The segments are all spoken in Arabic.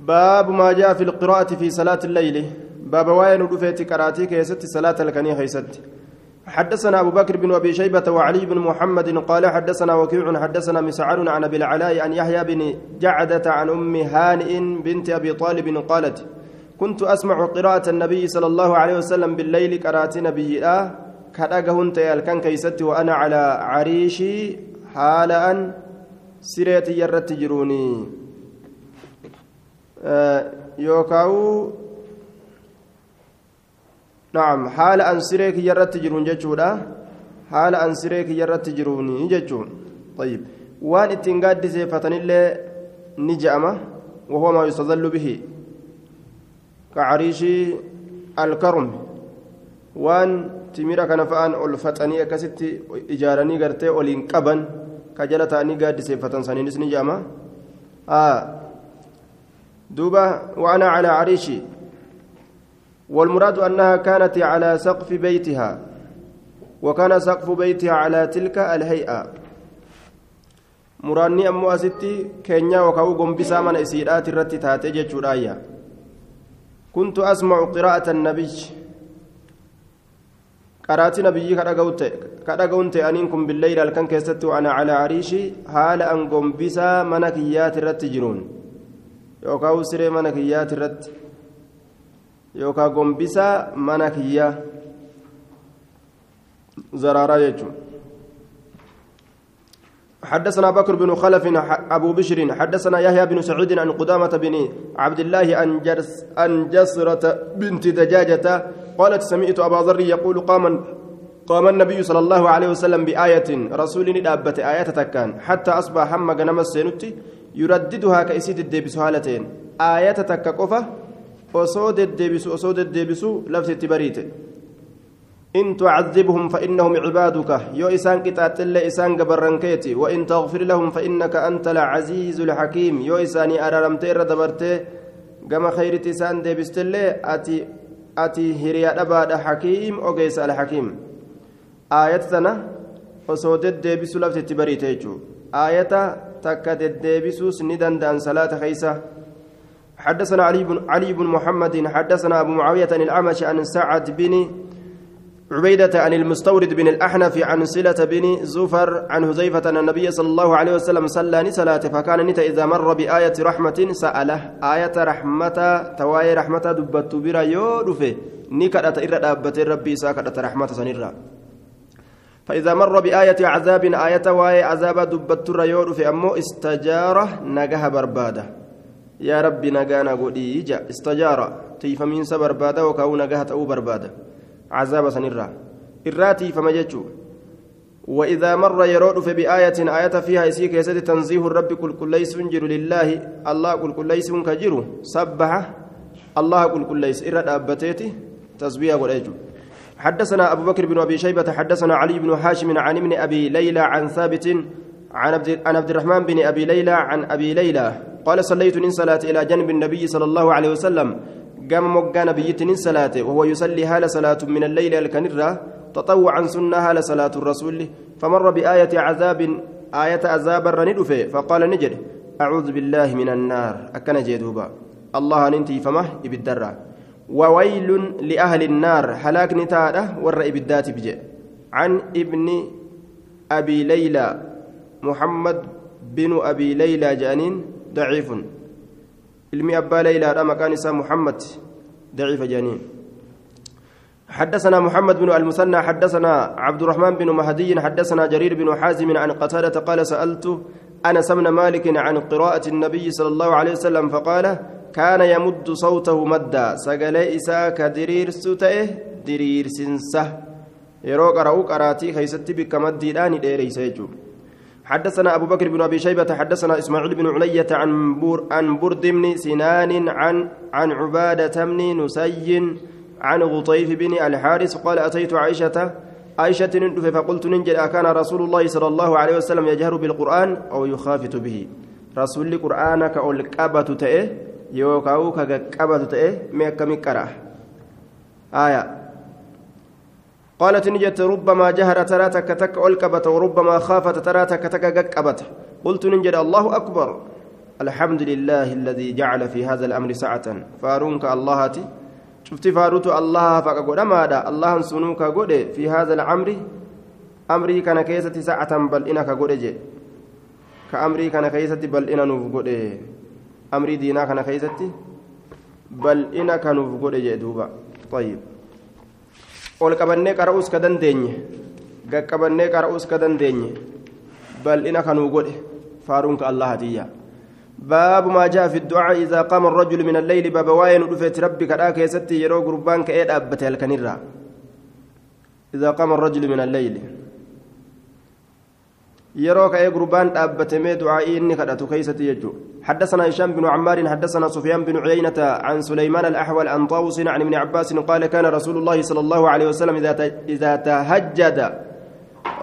باب ما جاء في القراءة في صلاة الليل. باب وين رفيت كراتي كيست صلاة الكنية خيست حدثنا أبو بكر بن أبي شيبة وعلي بن محمد قال حدثنا وكيع حدثنا مسعر عن أبي العلاء عن يحيى بن جعدة عن أم هانئ بنت أبي طالب قالت كنت أسمع قراءة النبي صلى الله عليه وسلم بالليل قراءة نبي آه كدغهن تيالكن كيست وأنا على عريشي حال سريتي يرت جروني آه يوكاو نعم حال أن سريك يرت جرون جتشودا حال أن سريك يرت جروني جتشون طيب وان اتنقاد سيفتن اللي نجأمة وهو ما يستظل به كعريش الكرم وان timira kana fa'aan ol faxanii akkasitti ijaaranii gartee oliin qaban ka jala ta'anii gaaddiseeffatan saniinis ni duuba وأنا على عريشي والمراد أنها كانت على سقف بيتها وكان سقف بيتها على تلك waka'uu gombisaa mana isiidhaati irratti taate jechuudhaayya kuntu asmacu qiraa'ata annabiyyi qaraatii nabiyyi kadhaga'uun ta'aniin kun billeyli halkan keessatti ana calaa cariishii haala an gombisaa mana kiyyaati irratti jiruun yookaan siree mana kiyyaati irratti yookaan gombisaa mana kiyyaa zaraaraa jechuun. حدثنا بكر بن خلف أبو بشر حدثنا يحيى بن سعيد عن قدامة بن عبد الله عن جرس عن جسرة بنت دجاجة قالت سمعت أبا ذر يقول قام قام النبي صلى الله عليه وسلم بآية رسول دابة آيات تكان حتى أصبح هم جنم السنوتي يرددها كأسيد الدبس هالتين آية تككفة أصود الدبس أصود الدبس لفت بريته إن تعذبهم فإنهم عبادك. يو إسان كتات الله إسان قبرنكيتي وإن تغفر لهم فإنك أنت العزيز الحكيم. يو إساني أرارمتي ردبرتي قام خيرت إسان ديبست الله أتي أتي هريا أباد حكيم أوغيس الحكيم. آية سنة وصود الديبس لفت تبريتيجو آية تكت الديبس سندا دان صلاة خيسة حدثنا علي بن علي بن محمد حدثنا أبو معاوية الأعمش عن سعد بن عبيدة عن المستورد بن الأحنف عن صلة بن زفر عن هزيفة أن النبي صلى الله عليه وسلم صلى صلاة فكان نتا إذا مر بآية رحمة سأله. آية رحمة تواي رحمة دبت برا يودفه نكرة إرى دابة ربي ساكرة رحمة سنرى. فإذا مر بآية عذاب آية واي عذاب دبت يودفه أمو استجارة نجاه بربادة. يا ربي نجانا قولي استجارة تيفمين سبربادة وكاو نجاه تأو بربادة. عذاب سنرا إراتي فما جتشو وإذا مر يرود في بآية آية فيها يسيك يسد تنزيه الرب كل كل ليس جر لله. الله كل كل ليس كجر سبح. الله كل كل ليس. إرد أبتيتي تسبيح والأجو حدثنا أبو بكر بن أبي شيبة حدثنا علي بن هاشم عن ابن أبي ليلى عن ثابت عن عبد, الرحمن بن أبي ليلى عن أبي ليلى قال صليت من صلاة إلى جنب النبي صلى الله عليه وسلم. قام مقان بيتن صلاة وهو يصلي هال صلاة من الليل الكنرة تطوعا سنة هال صلاة الرسول فمر بآية عذاب آية عذاب الرندفة فقال نجد أعوذ بالله من النار. أكن جيدوبا. الله ننتي فمه إبدرا. وويل لأهل النار هلاك نتاده ور إبدات بجي. عن ابن أبي ليلى محمد بن أبي ليلى جانين ضعيف. علمي أبا ليلى رمى كان محمد ضعيف جانين. حدثنا محمد بن المثنى حدثنا عبد الرحمن بن مهدي حدثنا جرير بن حازم عن قتادة قال سألت أنس بن مالك عن قراءة النبي صلى الله عليه وسلم فقال كان يمد صوته مدا سقل إساء كدرير ستئه درير سنسه. يروق رأوك أراتي خيستي بك مدي الآن ديري سيجو. حدثنا أبو بكر بن أبي شيبة حدثنا إسماعيل بن علية عن بور عن برد بن سنان عن عن عبادة بن نسي عن غطيف بن الحارث قال أتيت عائشة عائشة فقلت ننجل أكان رسول الله صلى الله عليه وسلم يجهر بالقرآن أو يخافت به. رسول القرآن كأولكابة تئه. يوكاو كأكابة تئه ميكا مكرة آية قالت نجت ربما جهر ترى تك تك ألكبت وربما خافت ترى تك تك قبت قلت ننجد الله أكبر الحمد لله الذي جعل في هذا الأمر سعة فارونك اللهتي شفت فاروت الله فقد ماذا الله سنوك قد في هذا الأمر أمري كان كيسة سعة بل إنك قد كأمري كان كيسة بل إنا نوف قد أمري دينا كان كيسة بل إنك نوف قد جي دوبا طيب ol qabannee qara'uus ka dandeenye gaqqabannee qara'uus ka dandeenye bal'ina kanuu godhe faaruunka allahatiyya باب ما جاء في الدعاء إذا قام الرجل من الليل باب واين رفت ربي كذا كيستي يرو قربان كأيد أبته الكنيرة إذا قام الرجل من الليل يرو كأي قربان أبته مي دعائي إني كذا كيستي يجو حدثنا هشام بن عمار حدثنا سفيان بن عيينة عن سليمان الأحول عن طاووس عن ابن عباس قال كان رسول الله صلى الله عليه وسلم إذا تهجد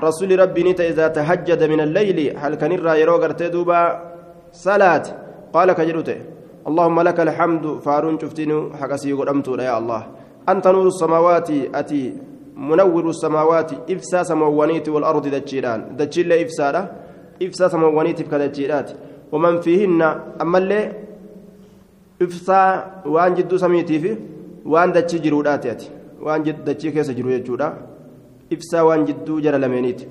رسول ربي نيت إذا تهجد من الليل هل كان يرو قرتي دوبا صلاة قال كجرته اللهم لك الحمد فارون شفتني حقسي قدمت يا الله أنت نور السماوات أتي منور السماوات إفسا سموانيت والأرض دجيران. دجيل إفسا إفسا سموانيت كدجيرات ومن فيهن أما اللي إفسا وان جدو سميتي في وان دجي جرودات وان جد دجي كيس جرو يجودا. إفسا وان جدو جرى لمينيت.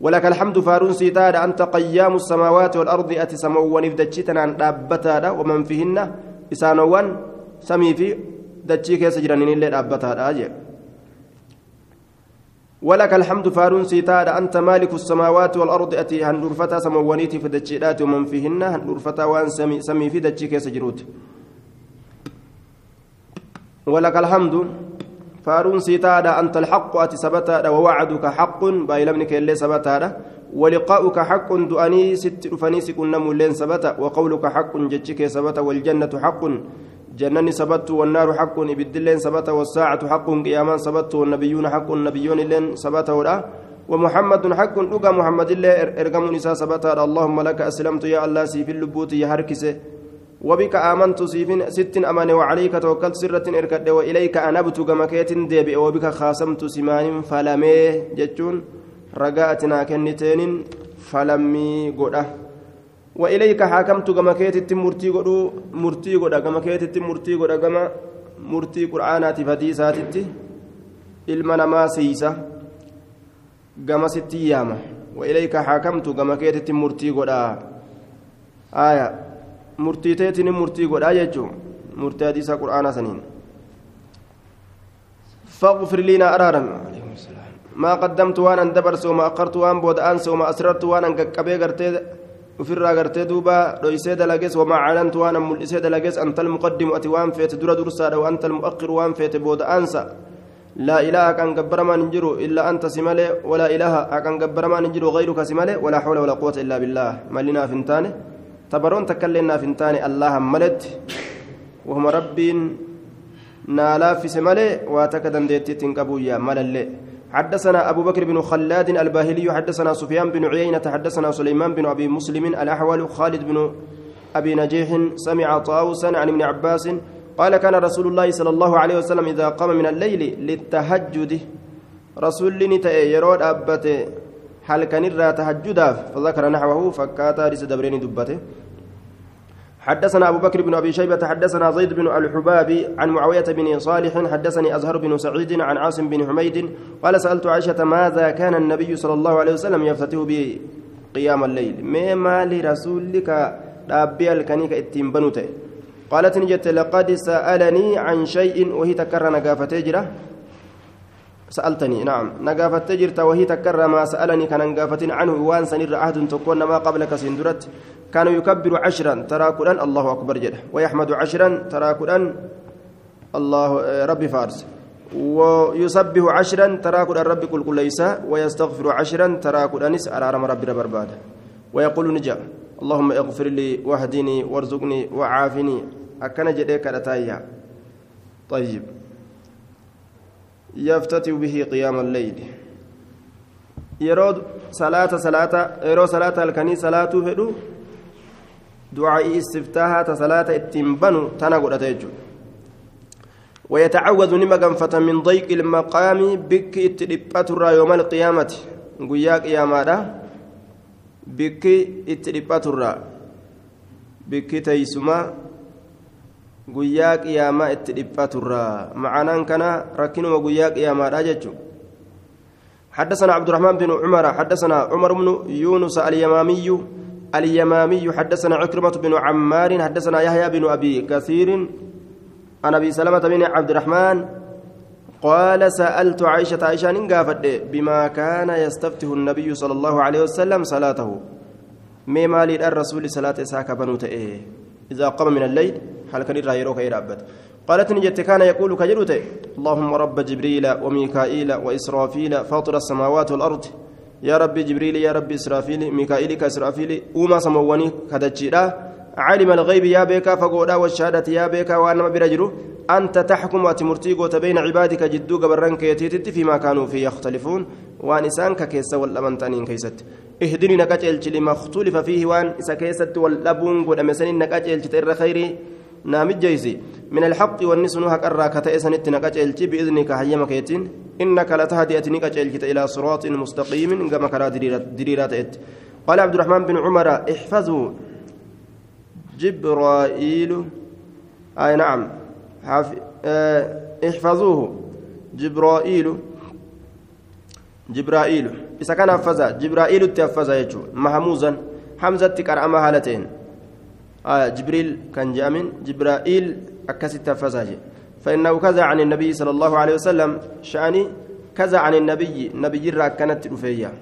ولك الحمد فارون سيتادا. أنت قيام السماوات والأرض أتي سموان إفدتشتنا دابتادا. ومن فيهن إسانوان سمي في دتشي كيس جرانين اللي دابتادا. أجي ولك الحمد فارون سيتادا أنت مالك السماوات والأرض أتي هندرفتا سموانيتي في دتشيدات ومن فيهن هندرفتا وان سمي, سمي في دتشي كيس جروت. ولك الحمد فارون سيتادا أنت الحق أتي سبتا ووعدك حق بايلمنك اللي سبتا ولقاؤك حق دؤني ست رفنيس كنا مولين سبتا وقولك حق جتشك سبتا والجنة حق. جنني سبت والنار حق إبدلين سبتا والساعة حق قياما سبت والنبيون حق النبيون لين سبتا ولا. ومحمد حق لقى محمد الله إرقم نساء سبتا اللهم لك أسلمت يا الله سيف اللبوت يا هركسه وبك آمنت سيفين ست أمان وعليك توكلت سرة إركد وإليك أنبت كمكيت ديبئ. وبك خاصمت سمان فلمي جتون رقاتنا كنتين فلمي قده وإليك حاكمت كمكيت مرتي قدو مرتي قدا كمكيت مرتي قدا كما مرتي قرآنات فديسات ilma namaa siisa gama sitti yaama وإليك حاكمت كما كيتت مرتي قدا. آية murtiiteetiin murtii godhaa jechuun murtii hadiisa qur'aanaa saniin فاغفر لنا أرارم ما قدمت وأنا دبرس وما أخرت وان بود أنس وما أسررت وأنا قبي قرتي وفرا قرتي دوبا رويسي دلقس وما علنت وأنا ملئسي دلقس أنت المقدم أتوان فيت در درسا وأنت المؤخر وان فيت بود أنسى لا إله كان قبر ما ننجرو إلا أنت سمالي ولا إله كان قبر ما ننجرو غيرك سمالي ولا حول ولا قوة إلا بالله ملنا فنتاني تبرون تكلنا فنتاني الله ملت وهم ربين نالا في سمالي واتكدن ديتي تنقبويا ملل حدثنا أبو بكر بن خلاد الباهلي حدثنا سفيان بن عيينة حدثنا سليمان بن أبي مسلم الأحول خالد بن أبي نجيح سمع طاووسا عن ابن عباس قال كان رسول الله صلى الله عليه وسلم إذا قام من الليل للتهجد. رسول نتأي يرود أبته هل كان الرا تهجدا فذكر نحوه فكاتا رس دبرين دبته. حدثنا أبو بكر بن أبي شيبة حدثنا زيد بن الحبابي عن معاوية بن صالح حدثني أزهر بن سعيد عن عاصم بن حميد قال سألت عائشة ماذا كان النبي صلى الله عليه وسلم يفتتح به قيام الليل؟ ما مال رسولك ربي الكنيك إتين بنوته. قالت نجت لقد سألني عن شيء وهي تكرر نقافة تجرة. سألتني نعم نقافة تجرة وهي تكرر ما سألني كان نقافة عنه. وأن سنر عهد تكون ما قبلك سندرت. كان يكبر عشرا ترى الله أكبر جده ويحمد عشرا ترى الله ربي فارس. ويسبح عشرا ترى ربي كل ليس. ويستغفر عشرا ترى قرآن أرارم ربي ربرباد ويقول نجا اللهم اغفر لي واهدني وارزقني وعافني. أكن جديك رتايا طيب. يفتتح به قيام الليل. يرود صلاة صلاة يرو صلاة الكني صلاة فدو دعاء استفتاحها تصلاة التنبن تنقل أتيجو. ويتعوذ نما من ضيق المقام بك اتلبات يوم القيامة. قياك يا ماذا بك اتلبات bikki teeysumaa guyyaa qiyaamaa itti dhiphaturraa macanaan kana rakkinuma guyyaa qiyaamaadha jechuudha حدثنا عبد الرحمن بن عمر حدثنا عمر بن يونس اليمامي اليمامي حدثنا عكرمة بن عمار حدثنا يحيى بن أبي كثير عن أبي سلمة بن عبد الرحمن قال سألت عائشة عائشة نقافت بما كان يستفتح النبي صلى الله عليه وسلم صلاته. مما للرسول صلاة ساك بنوت إيه؟ إذا قام من الليل هل كان يروك إلى قالت نجت كان يقول كجروت اللهم رب جبريل وميكائيل وإسرافيل فاطر السماوات والأرض يا رب جبريل يا رب إسرافيل ميكائيل كإسرافيل وما سمواني كدجيرا. عالم الغيب يا بيكا فقودا والشهادة يا بيكا وأنما برجلو أنت تحكم وتمرتي بين عبادك جدو قبرنك يتيتت فيما كانوا فيه يختلفون. وأن إسانك كيس والأمنتانين كيست. اهدني نكاجل لما اختلف فيه وأن إسا كيست والأبون قد أمسنين نكاجل تير خيري. نامج جيسي من الحق والنسن هك أراك تأسنت نكاجل بإذنك هيما كيتين. إنك لتهدي أتنك إلى صراط مستقيم كما كرا دريرات قال عبد الرحمن بن عمر احفظوا. جبرائيل. أي نعم. آه احفظوه. جبرائيل. جبرائيل. إذا كان حفظا جبرائيل تحفظا يجو. محموزا. حمزة تكرأما هالتين آه جبريل كان جامن جبرائيل أكست تحفظا فإنه كذا عن النبي صلى الله عليه وسلم. شأني كذا عن النبي. نبي جرى كانت رفيا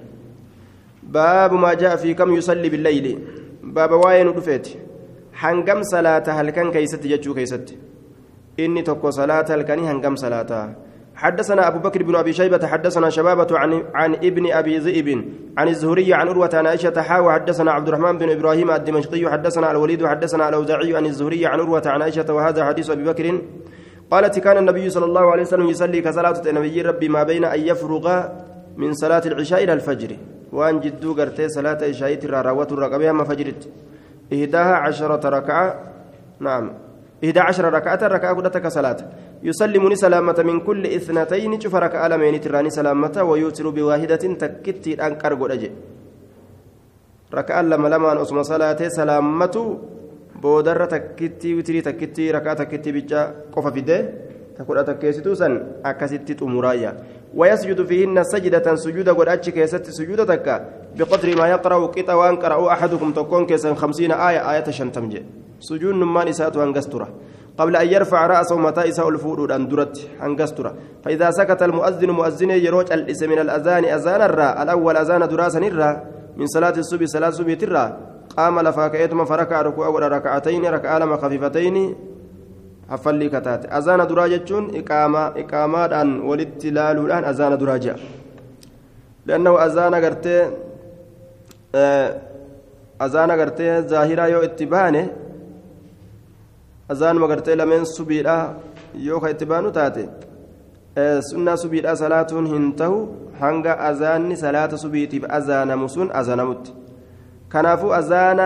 باب ما جاء في كم يصلي بالليل. باب واين رفيت hangam salaata halkan keeysatti jechuu keeysatti inni tokko salaata halkanii hangam salaata حدثنا أبو بكر بن أبي شيبة حدثنا شبابة عن عن ابن أبي ذئب عن الزهري عن أروة عن عائشة حاوى حدثنا عبد الرحمن بن إبراهيم الدمشقي حدثنا الوليد حدثنا الأوزاعي عن الزهري عن أروة عن عائشة وهذا حديث أبي بكر قالت كان النبي صلى الله عليه وسلم يصلي كصلاة النبي ربي ما بين أن يفرغ من صلاة العشاء إلى الفجر. وأن جدو قرتي صلاة العشاء ترى روت الرقبة ما فجرت. إهداها عشرة ركعة. نعم. إهدى عشر ركعة ركعة قدتك صلاة. يسلمني سلامة من كل إثنتين شوف ركعة لمين تراني سلامة ويوتر بواحدة تكتي أنكر قد ركعة لما لما أسمى صلاة سلامة. بودر تكتي وتري تكتي ركعة تكتي بجا قف في ده. تقول أتكيستو سن أكستي تمرايا. ويسجد فيهن سجدة سجودة قد أتشك يست سجودة تكا بقدر ما يقرأ وان قرأوا أحدكم تكون كيسا خمسين آية آية شنتمجي سجود نمان إسات وانقسترة قبل أن يرفع رأسه متى إساء الفؤول أن درت أنقسترة فإذا سكت المؤذن مؤذن يروج الإسم من الأذان أذان الراء الأول أذان دراسا الراء من صلاة الصبح صلاة الصبح ترى. قام لفاكيتما فركع ركوع ركعتين ركع لما خفيفتين. Hafallii kataate azaana duraa jechuun iqaamaadhaan walitti ilaaluudhaan azaana duraa jea. Liannahu azaana gartee azaana gartee zaahiraa yoo itti baane azaanuma gartee lameen subiidha yoo ka itti baanu taate sunnaa subiidha salaatuun hin tahu hanga azaanni salaata subiitiif azaanamu sun azaanamutti kanaafuu azaana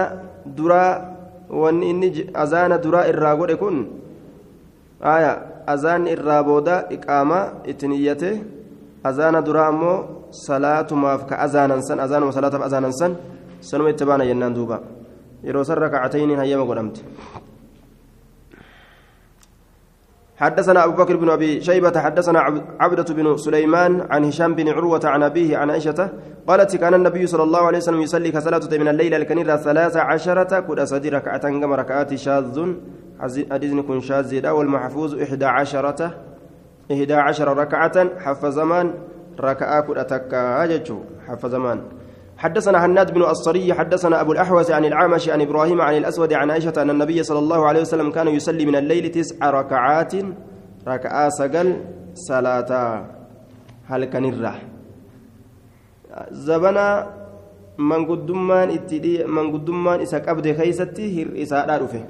duraa wanni inni azaana duraa irraa godhe kun aya azaanni irraa booda iqaamaa itti niyyate azaana duraa ammoo salaatumaaf ka azaanan san azaanuma salaataaf azaanan san sanuma itti baana jennaan duuba yeroo san rakacatayniin hayyama godhamte حدثنا أبو بكر بن أبي شيبة حدثنا عبدة بن سليمان عن هشام بن عروة عن أبيه عن عائشة قالت كان النبي صلى الله عليه وسلم يصلي كصلاة من الليل الكنيرة ثلاث عشرة كل أسد ركعة كما ركعات شاذ حديث كن شاذ والمحفوظ إحدى عشرة إحدى عشر ركعة حف زمان ركعة كل أتكا حف زمان. حدثنا هناد بن الصري حدثنا أبو الأحوص عن العامش عن إبراهيم عن الأسود عن عائشة أن النبي صلى الله عليه وسلم كان يصلي من الليل تسع ركعات ركعة سجل صلاة. هل كان الرح زبنا من قدمان اتدي من قدمان إساك أبدي خيستي هر رفه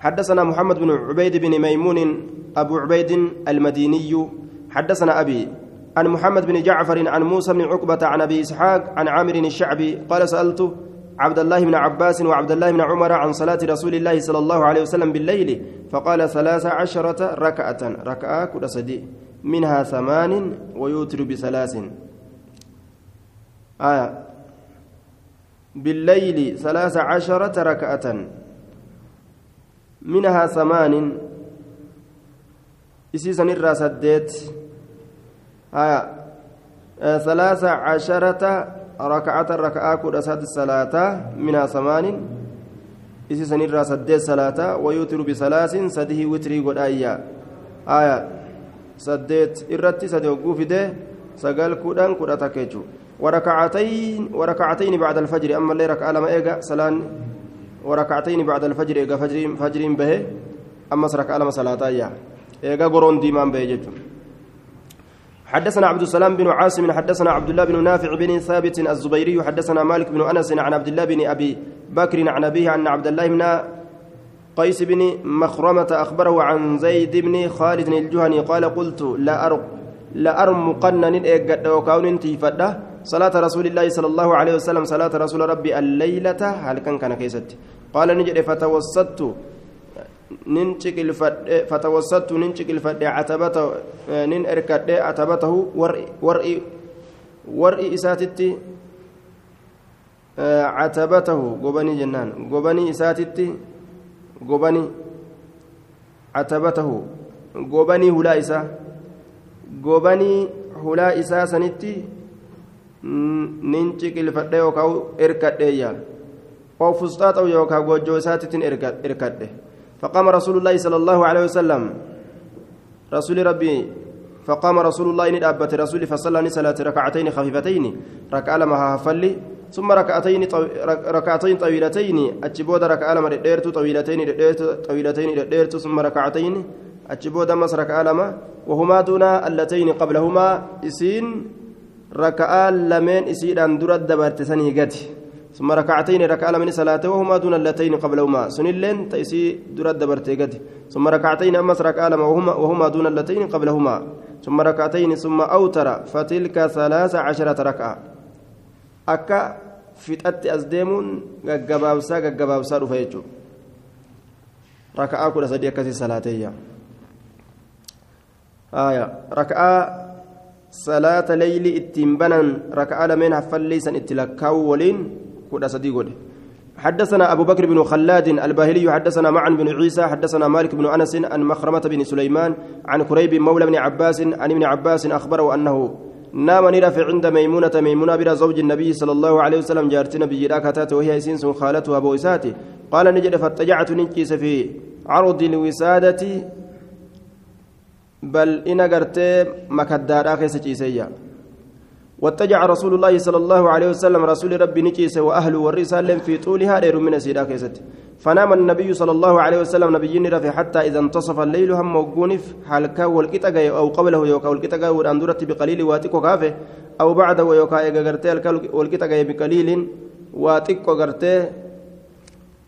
حدثنا محمد بن عبيد بن ميمون أبو عبيد المديني. حدثنا أبي عن محمد بن جعفر عن موسى بن عقبة عن أبي إسحاق عن عامر الشعبي. قال سألت عبد الله بن عباس وعبد الله بن عمر عن صلاة رسول الله صلى الله عليه وسلم بالليل فقال ثلاث عشرة ركعة ركعة كل صديق منها ثمان ويوتر بثلاث. آية. بالليل ثلاث عشرة ركعة. منها ثمان. إسيسن الراسدات آية. آه ثلاث عشرة ركعة ركعة كل أساد الصلاة منها ثمان. إسيسن الراسدات صلاة ويوتر بثلاث سده وتري قد آية. آية. سدت إرتي سده وقوفده سقال كودان كودا تكيجو وركعتين وركعتين بعد الفجر. أما اللي ركعة لما إيجا سلان وركعتين بعد الفجر إيجا فجر فجر به أما ركعة لما صلاة إيجا قرون ديمان به حدثنا عبد السلام بن عاصم حدثنا عبد الله بن نافع بن ثابت الزبيري حدثنا مالك بن أنس عن عبد الله بن أبي بكر عن أبيه عن عبد الله بن قيس بن مخرمة أخبره عن زيد بن خالد الجهني قال قلت لا أرق لا أرمقن نئجد وكون تيفده صلاة رسول الله صلى الله عليه وسلم صلاة رسول ربي الليلة هل كان كان كيست قال نجد فتوسطت ننشك الفد فتوسطت ننشك الفد عتبته نن إركد عتبته ورئي ورئي ورئي إساتتي عتبته قبني جنان قبني إساتتي قبني عتبته قبني هلا إسا قبني هلا إسا سنتي nin ciqilfadhe yookaan erkadheeyya oo fusxaaxaw yookaan goojjoo isaatiitiin erkadhe الله صلى الله عليه وسلم رسول ربي فقام رسول الله إن أبت رسول فصلى صلاة ركعتين خفيفتين ركع لما هفلي ثم ركعتين ركعتين طويلتين أتشبود ركع لما ديرت طويلتين طويلتين ديرت ثم ركعتين أتشبود مس ركع لما وهما دون اللتين قبلهما إسين ركعة لمن إسيدان درد دبرت سني قتي ثم ركعتين ركعة لمن صلاة وهما دون اللتين قبلهما. سنلين تيسي درد دبرت قتي ثم ركعتين أمس ركعة لما وهما, وهما دون اللتين قبلهما. ثم ركعتين ثم أوتر فتلك ثلاث عشرة ركعة. أكا fixatti as deemuun gaggabaabsaa gaggabaabsaa dhufa jechuudha raka'aa kudha sadii akkasii salaateeyya salaata leeyli ittiin banan raka'aa lameen haffalleeysan itti lakkaa'uu waliin kudha sadii godhe. حدثنا أبو بكر بن خلاد الباهلي حدثنا معن بن عيسى حدثنا مالك بن أنس عن مخرمة بن سليمان عن كريب مولى بن عباس عن ابن عباس أخبره أنه نام نرف عند ميمونة ميمونة بلا زوج النبي صلى الله عليه وسلم جارت نبي راكتات وهي سنس خالتها أبو إساتي. قال نجد فاتجعت ننكيس في عرض الوسادة بل إن قرت مكدار آخر سجيسيا واتجع رسول الله صلى الله عليه وسلم رسول ربي نجيس وأهله والرسال في طولها دير من سيدا كيست فنام النبي صلى الله عليه وسلم نبي رفي حتى إذا انتصف الليل هم موقونف حالكا والكتاقا أو قبله يوكا والكتاقا والأندرة بقليل واتيكو كافه أو بعده ويوكا إيقا قرتي والكتاقا بقليل واتيكو قرتي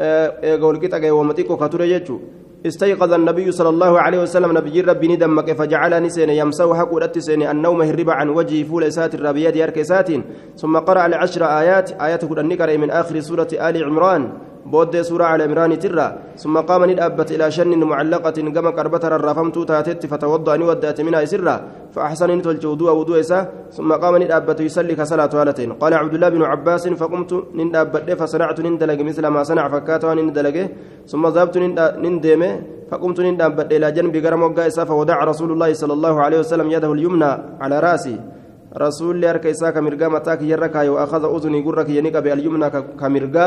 إيقا والكتاقا ومتيكو كتوري يجو استيقظ النبي صلى الله عليه وسلم نبي ربي ندمك فجعلني سين يمسو حق سين النوم هرب عن وجهي فول سات الربيات يركسات ثم قرأ العشر آيات. آيات قد من آخر سورة آل عمران. بود سورة على عمران ترى ثم قام ندأبت إلى شن معلقة كما كربتر الرفمت تاتت فتوضأ ودأت منها سرا فأحسن نتولج وضوء وضوء ثم قام ندأبت يصلي كصلاة هالتين قال عبد الله بن عباس فقمت ندأبت فصنعت نندلق مثل ما صنع فكات ونندلق ثم ذهبت نندم فقمت ندأبت إلى جنب قرم وقائسا فودع رسول الله صلى الله عليه وسلم يده اليمنى على رأسي. رسول الله كيسا كمرقا متاك يركا وأخذ أذني قرك ينك بأليمنى كمرقا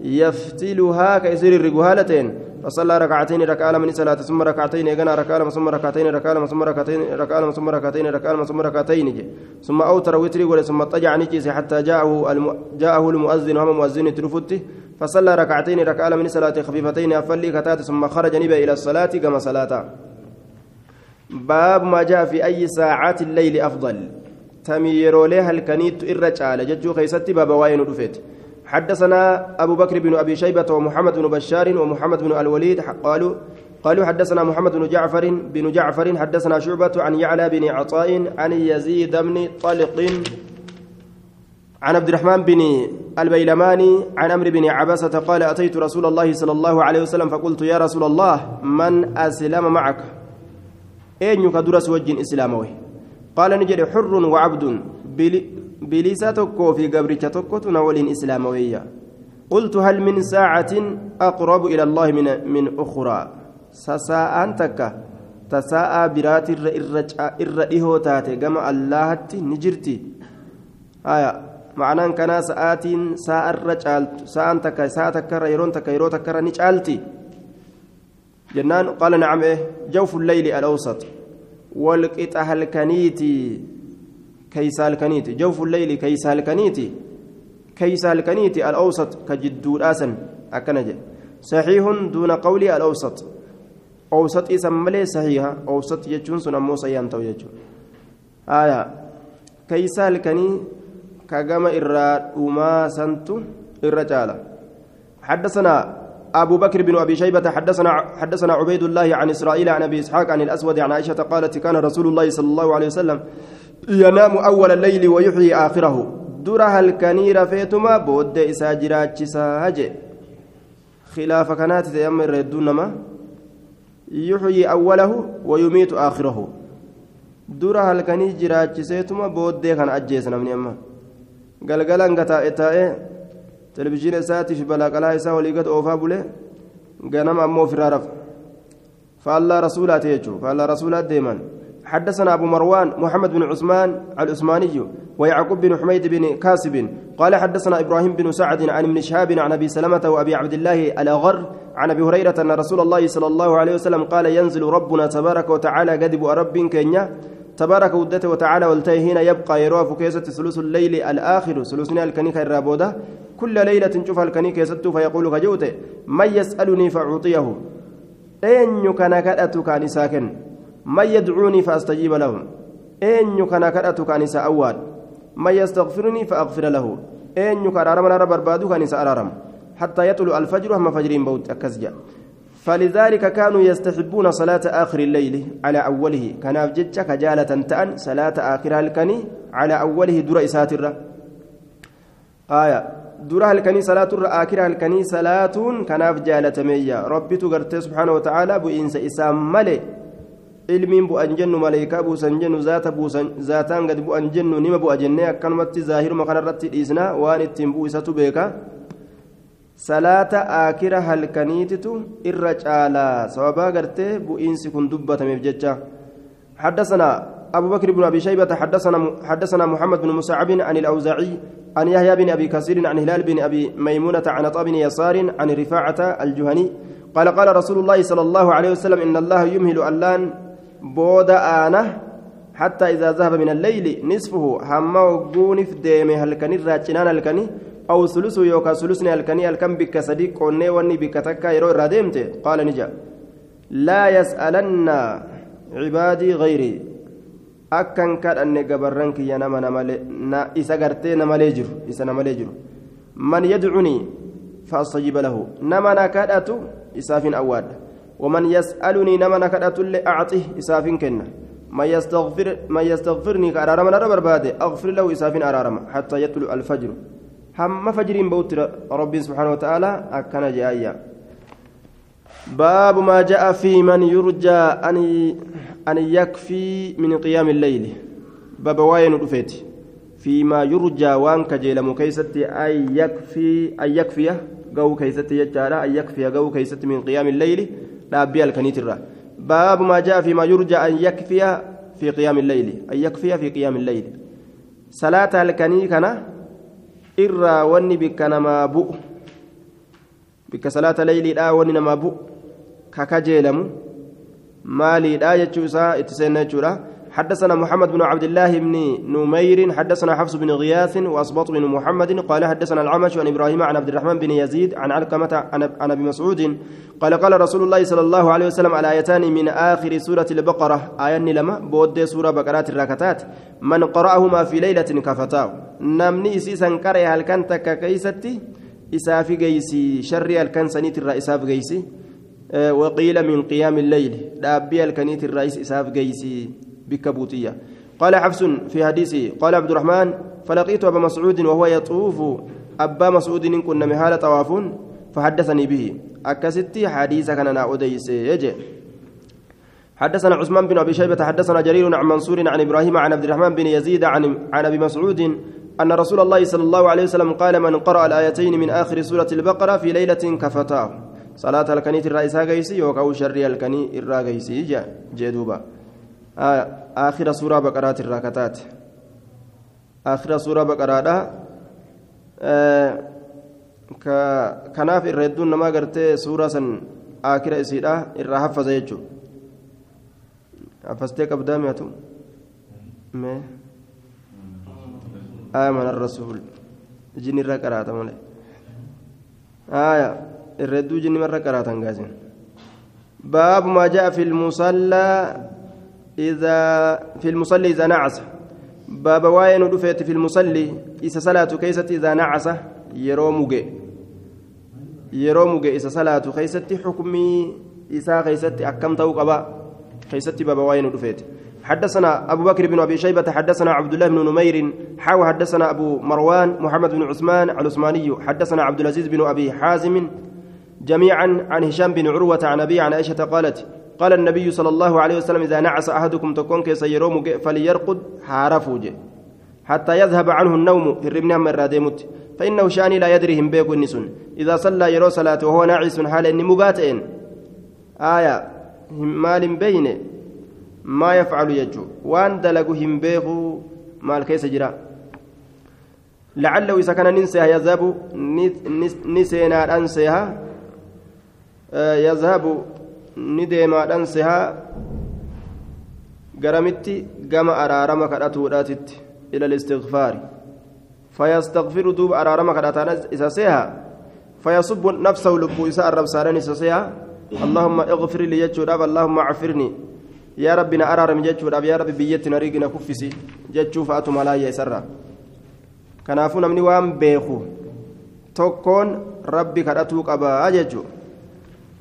يفتلها كيسير الرجوهالتين فصلى ركعتين ركعة من صلاة ثم ركعتين يغنى ركعة ثم ركعتين ركعة ثم ركعتين ركعة ثم ركعتين ركعة ثم ركعتين ثم أوتر وتر ثم اضطجع نجيس حتى جاءه الم... جاءه المؤذن وهم مؤذن ترفته فصلى ركعتين ركعة من صلاة خفيفتين أفلي كتات ثم خرج نبي إلى الصلاة كما صلاة باب ما جاء في أي ساعات الليل أفضل. tami yeroolee halkaniiti irra caala jechuu keessatti baaba waa'een dhufeeti حدثنا أبو بكر بن أبي شيبة ومحمد بن بشار ومحمد بن الوليد قالوا قالوا حدثنا محمد بن جعفر بن جعفر حدثنا شعبة عن يعلى بن عطاء عن يزيد بن طلق عن عبد الرحمن بن البيلماني عن عمرو بن عبسة قال أتيت رسول الله صلى الله عليه وسلم فقلت يا رسول الله من أسلم معك؟ أين يكدرس وجه إسلامه قال نجد حر وعبد bilisa tokkoo fi gabricha tokkotu na قلت هل من ساعة أقرب إلى الله من من أخرى؟ سساء تك. تساء برات الرئيه تاتي. كما الله نجرتي. آية. معنى كان ساعات ساعة الرجال ساعة تك. ساعة تكر يرون تك. يرون تكر نجالتي جنان قال نعم إيه. جوف الليل الأوسط. والقطع الكنيتي. كيس الكنيتي جوف الليل كيس الكنيتي كيس الكنيتي الأوسط كجدو الآسن أكنج صحيح دون قولي الأوسط. أوسط إسم ملي صحيحة أوسط يجون سنمو سيان تو آية. كيس الكني كجم إرى وما سنتو إرى حدثنا أبو بكر بن أبي شيبة حدثنا حدثنا عبيد الله عن إسرائيل عن أبي إسحاق عن الأسود عن عائشة قالت كان رسول الله صلى الله عليه وسلم ينام أول الليل ويحيي آخره halkanii rafeetuma booddee isaa jiraachisaa haje khilaafa kanaati ta'e amma irra hedduu nama yuxyii awwalahu wayumiitu aakhirahu dura halkanii jiraachiseetuma booddee kana ajjeesa namni amma galgalan gataa'e taa'ee televizhiina isaatiif balaqalaa isaa walii gad oofaa bule ganama ammoo ofirraa rafa faallaa rasuulaati jechuudha faallaa rasuulaat deeman. حدثنا أبو مروان محمد بن عثمان العثماني ويعقوب بن حميد بن كاسب قال حدثنا إبراهيم بن سعد عن ابن شهاب عن أبي سلمة وأبي عبد الله الأغر عن أبي هريرة أن رسول الله صلى الله عليه وسلم قال ينزل ربنا تبارك وتعالى قدب رب كينيا. تبارك ودته وتعالى والتي يبقى يروى فكيسة ثلث الليل الآخر ثلثنا الكنيكة الرابودة. كل ليلة شوف الكنيكة ست فيقول كجوته من يسألني فأعطيه. أين كان كأتك كان ساكن من يدعوني فأستجيب لهم. أين كان كرأت كان أواد. من يستغفرني فأغفر له. أين كان أرام رب بربادو كان أرارم حتى يطلع الفجر هم فجرين بوت أكزجا فلذلك كانوا يستحبون صلاة آخر الليل على أوله. كان أفجج كجالة تأن صلاة آخر الكني على أوله در إساتر آية. درها الكني صلاة آخر الكني صلاة كان أفجالة مية ربي تقرت سبحانه وتعالى بإنس إسام ملئ ilmiin bu'an jennu maleekaa buusan jennu zaata buusan zaataan gad bu'an jennu nima bu'a jennee akkanumatti zaahiruma kanarratti dhiisna waan ittiin bu'u isatu beeka salaata aakira halkaniititu irra caalaa sababaa gartee bu'iinsi kun dubbatameef jecha حدثنا أبو بكر بن أبي شيبة حدثنا حدثنا محمد بن مسعب عن الأوزاعي عن يحيى بن أبي كثير عن هلال بن أبي ميمونة عن عطاء بن يسار عن رفاعة الجهني قال قال رسول الله صلى الله عليه وسلم إن الله يمهل ألان بودا آنة حتى إذا ذهب من الليل نصفه هم وقونف ديمي هلكني راجنان هلكني أو ثلثه يوكا ثلثني هلكني هلكن بك صديق قوني وني بك تكا يرو رادمت قال نجا لا يسألن عبادي غيري أكن كان أني قبرنك يا نما نمالي نا إسا قرتي نمالي جرو إسا نمالي جرو من يدعني فأستجيب له نما نكادته إسافين أواد ومن يسألني نما نكدت اللي أعطيه إسافين كنا. ما يستغفر ما يستغفرني كأرارم أنا برباد أغفر له إسافين أرارم حتى يطلع الفجر. هم فجر بوت ربي سبحانه وتعالى أكن جايا. باب ما جاء في من يرجى أن أن يكفي من قيام الليل. باب واين رفيت. فيما يرجى وان كجيل مكيستي أن يكفي أن يكفي جو كيستي يجعل أن يكفي جو كيستي من قيام الليل. Dhaabbii halkaniitirra baabu maa jaa fi maa yurja an yakfiya fi qiyaami illeyli an yakfiya fi qiyaami illeyli salaata halkanii kana irraa wanni bikka namaa bu'u bikka salaata leyliidhaa wanni namaa bu'u kakajeelamu maaliidhaa jechuu isaa itti seenna jechuudha حدثنا محمد بن عبد الله بن نمير حدثنا حفص بن غياث وأسباط بن محمد قال حدثنا العمش عن إبراهيم عن عبد الرحمن بن يزيد عن علقمة عن أبي مسعود قال قال رسول الله صلى الله عليه وسلم على آيتان من آخر سورة البقرة آيان لما بود سورة بقرات الركتات من قرأهما في ليلة كفتاه. نمني سيسا كره هل كانت ككيستي إسافي جيسي شر الكنسنيت الرئيساف جيسي؟ آه، وقيل من قيام الليل دابي الكنيت الرئيس إساف جيسي؟ بكبوتية. قال حفص في حديثه قال عبد الرحمن فلقيت أبا مسعود وهو يطوف أبا مسعود إن كنا مهالة طواف فحدثني به. أكستي حديث كان أنا أديس يجي. حدثنا عثمان بن أبي شيبة حدثنا جرير عن منصور عن إبراهيم عن عبد الرحمن بن يزيد عن عن أبي مسعود أن رسول الله صلى الله عليه وسلم قال من قرأ الآيتين من آخر سورة البقرة في ليلة كفتاه. صلاة الكنيت الرئيس هاجيسي يوكاو شري الكني الراجيسي جا جدوبا آخر سورة بقرات الراكتات آخر سورة بقرات آه irra hedduun namaa gartee suuraa san akira isiidha irraa haffaza jechuudha haffastee qabdaa mi'atu mee آمن الرسول. جن الركرات مولى آية الردو جن مرة قاسم باب ما جاء في المصلى إذا في المصلي إذا نعس. باب واين دفيت في المصلي إذا صلاة كيست إذا نعس isa salaatu keeysatti xukmii isaa keeysatti akkam ta'uu qaba keeysatti baba waa'ee nu dhufeeti حدثنا أبو بكر بن أبي شيبة حدثنا عبد الله بن نمير حاو حدثنا أبو مروان محمد بن عثمان العثماني حدثنا عبد العزيز بن أبي حازم جميعا عن هشام بن عروة عن أبي عن عائشة قالت قال النبي صلى الله عليه وسلم إذا نعس أحدكم تكون كيسيروم فليرقد حارفوج حتى يذهب عنه النوم الرمنا من رادمت فإنه شاني لا يدري هم بيكو النسون إذا صلى يرو صلاة وهو ناعس حال إني مقاتئن آية مال بين ما يفعل يجو. وان دلقوا هم بيكو مال كيس جرا. لعله إذا كان ننسى يذهب نسينا أنسيها يذهب نديما أنسيها قرمتي قام أرارما كراتو إلى الاستغفار فيستغفر دوب أرارما كراتانا إساسيها فيصب نفسه لبو إساء الرب سارين إساسيها اللهم اغفر لي يجود اللهم عفرني يا ربنا أرارم يجود يا رب بيتنا ريقنا كفسي جتشو فأتم على يسرى كنافون من وام بيخو تكون ربي كراتوك أبا أججو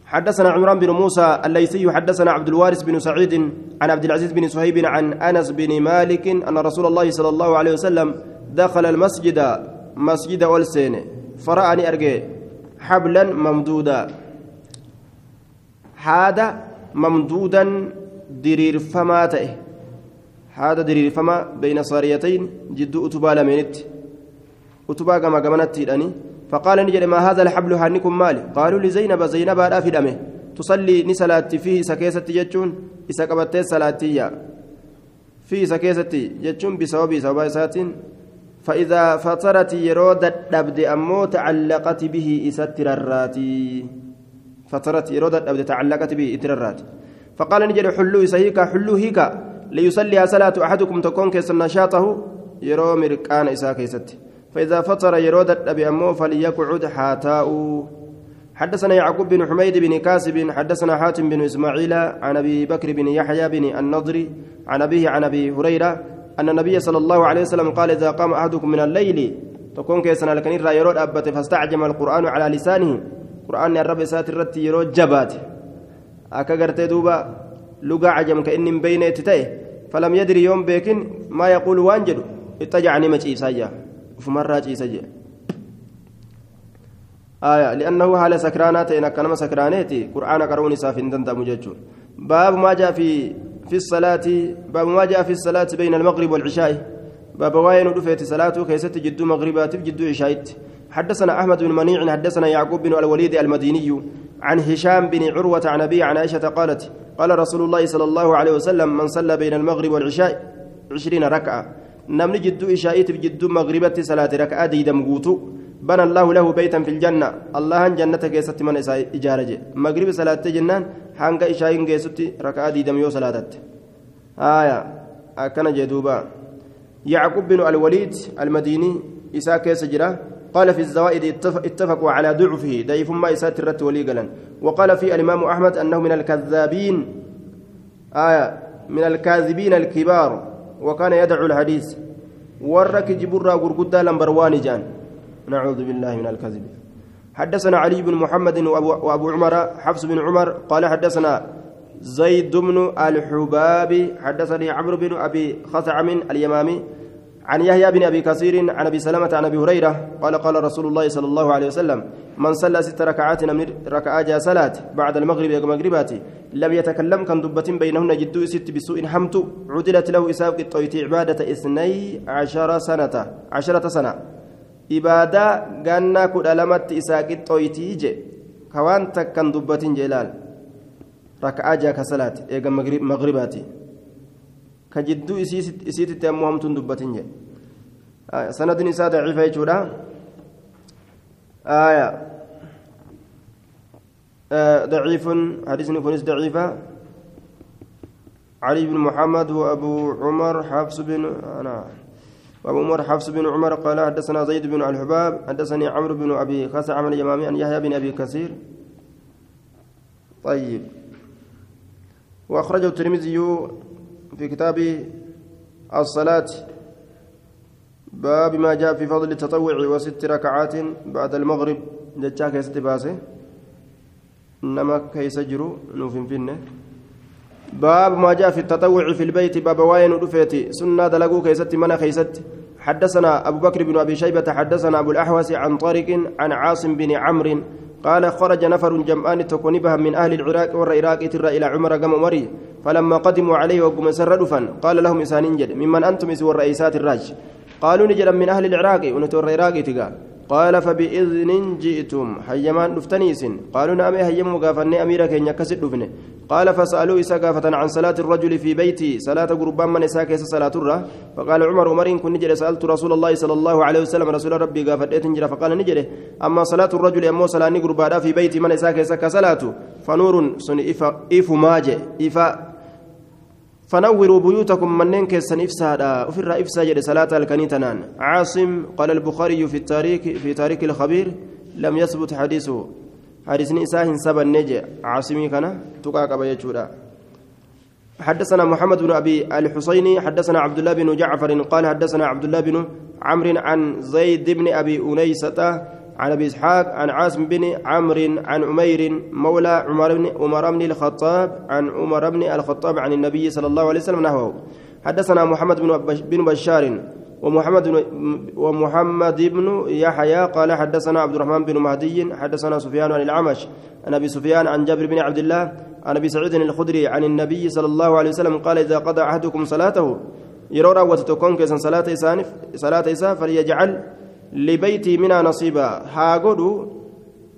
حدثنا عمران بن موسى الليثي حدثنا عبد الوارث بن سعيد عن عبد العزيز بن صهيب عن أنس بن مالك أن رسول الله صلى الله عليه وسلم دخل المسجد مسجد أولسين. فرأني أرجع. حبلا ممدودا. هذا ممدودا درير فما هذا درير فما بين صاريتين جد أتبا لمنت. أتبا كما كمنت فقال نجد ما هذا الحبل هانكم مالي؟ قالوا لزينب زينب دمه. تصلي نسلات فيه سكيسة جتشون إسا سلاتية في سكيسة جتشون بسبب سبب ساتين. فإذا فطرت يرود الدبد أمو تعلقت به إستر الراتي فطرت يرود الدبد تعلقت به إتر الراتي فقال نجد حلو سهيكا حلو هيكا ليصلي صلاة أحدكم تكون كيس نشاطه يرو مركان إسا فإذا فطر يرود الدبد أمو فليقعد حاتاء. حدثنا يعقوب بن حميد بن كاسب حدثنا حاتم بن إسماعيل عن أبي بكر بن يحيى بن النضر عن أبيه عن أبي هريرة أن النبي صلى الله عليه وسلم قال إذا قام أحدكم من الليل تكون كيسنا لكن يرود أبت فاستعجم القرآن على لسانه. قرآن الرب سات الرت يرود جبات. أكغرت دوبا لقى عجم كإن بين تتيه فلم يدري يوم بيكن ما يقول وانجل اتجعني مجيء سجا فمرة سجا آية لأنه حال سكرانات إن كان سكرانيتي قرآن قرون سافن دندم باب ما جاء في في الصلاة باب ما جاء في الصلاة بين المغرب والعشاء. باب واين رفيت صلاته كيست جد مغربات جد عشاء حدثنا أحمد بن منيع حدثنا يعقوب بن الوليد المديني عن هشام بن عروة عن أبي عن عائشة قالت قال رسول الله صلى الله عليه وسلم من صلى بين المغرب والعشاء عشرين ركعة. نمني جد عشاء جد مغربة صلاة ركعة ديدم قوتو بنى الله له بيتا في الجنة الله جنة كيست من إجارة مغرب صلاة جنان hanga ishaayin geessutti rakaa diidam yoo salaatate آية أكن جدوبا يعقوب بن الوليد المديني إساء كيس جرا قال في الزوائد اتفقوا على ضعفه ضعيف ما إساء ترت وليقلا وقال في الإمام أحمد أنه من الكذابين آية من الكاذبين الكبار وكان يدعو الحديث. ورك جبرا غرغدا لمبروان جان. نعوذ بالله من الكذب. حدثنا علي بن محمد وأبو عمر حفص بن عمر قال حدثنا زيد بن الحباب حدثني عمرو بن أبي خثعم اليمامي عن يحيى بن أبي كثير عن أبي سلمة عن أبي هريرة قال قال رسول الله صلى الله عليه وسلم من صلى ست ركعات من ركعات صلاة بعد المغرب يا مغربات لم يتكلم كان دبة بينهن جدو ست بسوء حمت عدلت له إساف قطويت عبادة اثني عشر سنة عشرة سنة. إبادة قالنا كل ألمت إساء قطويتي جي. كوان تكن دبة جلال. ركعة جاك صلاة إيقا مغرباتي. كجدو إسيت تأمو همتون دبة جي. آه سند نساء ضعيفة يجودا. آية ضعيف حديث كنيس ضعيفة. علي بن محمد وأبو عمر حفص بن أنا وأبو عمر حفص بن عمر قال حدثنا زيد بن الحباب حدثني عمرو بن أبي خسع عن اليمامي عن يحيى بن أبي كثير. طيب. وأخرجه الترمذي في كتاب الصلاة. باب ما جاء في فضل التطوع وست ركعات بعد المغرب. جتشا كيست باسه إنما كيس جرو نوفين فينه باب ما جاء في التطوع في البيت باب واين ودفيتي سنة دلقو كيست منا كيست حدثنا أبو بكر بن أبي شيبة حدثنا أبو الأحوص عن طارق عن عاصم بن عمرو قال خرج نفر جمعان تكون بها من أهل العراق والعراق ترى إلى عمر قام مري فلما قدموا عليه وقم سر قال لهم إسان ممن أنتم إسوا الرئيسات الراج قالوا نجد من أهل العراق ونتور العراق تقال قال فبإذن جئتم. حيمان دفتنيس قالوا نعم هيم مغافني أميرك إن يكسد دفنة. قال فسألوا إسا عن صلاة الرجل في بيتي. صلاة قربان من إسا كيس صلاة الره فقال عمر عمر إن كن نجد سألت رسول الله صلى الله عليه وسلم رسول ربي غافت إتنجر فقال نجد أما صلاة الرجل أمو صلاة قربان في بيتي من إسا كيس كصلاة فنور سن إف ماجه إفا فنوروا بيوتكم منين كيسن إفسادا وفر إفسا صلاة الكنيتنان عاصم قال البخاري في التاريخ في تاريخ الخبير لم يثبت حديثه. حديث نساء سبا النجي عاصمي كان تقاك بيجودا حدثنا محمد بن أبي الحسيني حدثنا عبد الله بن جعفر قال حدثنا عبد الله بن عمرو عن زيد بن أبي أنيسة عن أبي إسحاق عن عاصم بن عمرو عن عمير مولى عمر بن عمر بن الخطاب عن عمر بن الخطاب عن النبي صلى الله عليه وسلم نحوه. حدثنا محمد بن بشار ومحمد ومحمد بن يحيى قال حدثنا عبد الرحمن بن مهدي حدثنا سفيان عن العمش عن أبي سفيان عن جابر بن عبد الله عن أبي سعيد الخدري عن النبي صلى الله عليه وسلم قال إذا قضى أحدكم صلاته يرى راوتتكم كيسن صلاة إسانف صلاة إساء فليجعل لبيتي منا نصيبا. هاغودو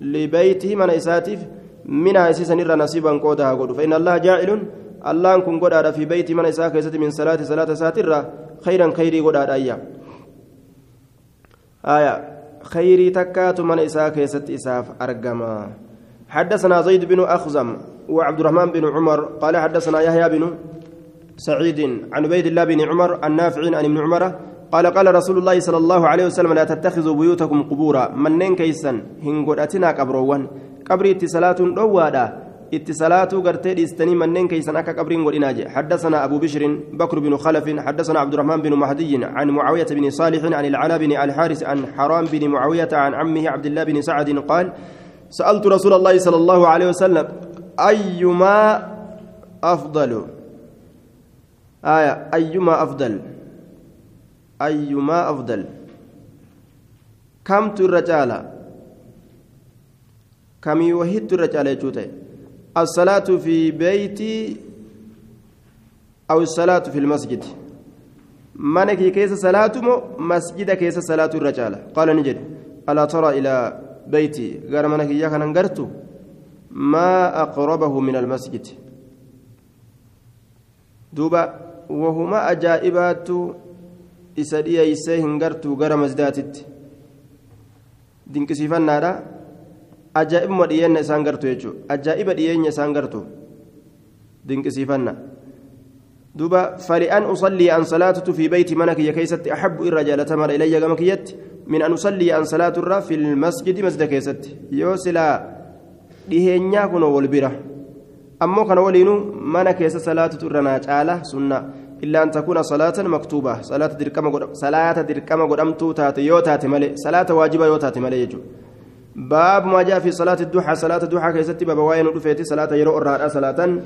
لبيتي من إساتف منا إسيسا نرى نصيبا قودا هاغودو فإن الله جاعل الله كن قودا في بيتي من إساك من صلاة صلاة ساترة خيرا خيري قودا أيا. آية. خيري تكات من إساك إساف أرقما. حدثنا زيد بن أخزم وعبد الرحمن بن عمر قال حدثنا يحيى بن سعيد عن عبيد الله بن عمر النافع عن ابن عمر قال قال رسول الله صلى الله عليه وسلم لا تتخذوا بيوتكم قبورا. منين كيسا هنغداتنا قبروان. قبري اتصالات دوادا اتصالات غرتي ديستني منين كيسا أكا قبرين غديناجي حدثنا أبو بشر بكر بن خلف حدثنا عبد الرحمن بن مهدي عن معاوية بن صالح عن العلا بن الحارث عن حرام بن معاوية عن عمه عبد الله بن سعد قال سألت رسول الله صلى الله عليه وسلم أيما أفضل؟ آية أيما أفضل؟ أيما أفضل كم الرجال كم يوهد الرجال يجوته الصلاة في بيتي أو الصلاة في المسجد؟ منك كيس صلاة مسجد كيس صلاة الرجال قال نجد ألا ترى إلى بيتي؟ غير منك إياك ننقرت ما أقربه من المسجد؟ دوبا وهما أجائبات isa dhiyeeysee hin gartuu gara masdaatitti dinqisiifannaadha ajaa'ibuma dhiyeenna isaan gartu jechuudha ajaa'iba dhiyeenya isaan gartu dinqisiifanna duuba fali'an usallii an salaatutu fi beyti mana kiyya keessatti axabbu irra jaalatamadha ilayya gama kiyyatti min an usallii an salaaturra fi lmasjidi masjida keessatti yoo silaa dhiheenyaa kunoo wal bira ammoo kana waliinuu mana keessa salaatutu irra naa caala sunnaa إلا أن تكون صلاة مكتوبة. صلاة قدام صلاة دركما قدام تو تاتي يو تاتي ملي صلاة واجبة يو تاتي ملي يجو. باب ما جاء في صلاة الضحى. صلاة الضحى كيستي باب وين ودفيتي صلاة يرو الرهاء صلاة.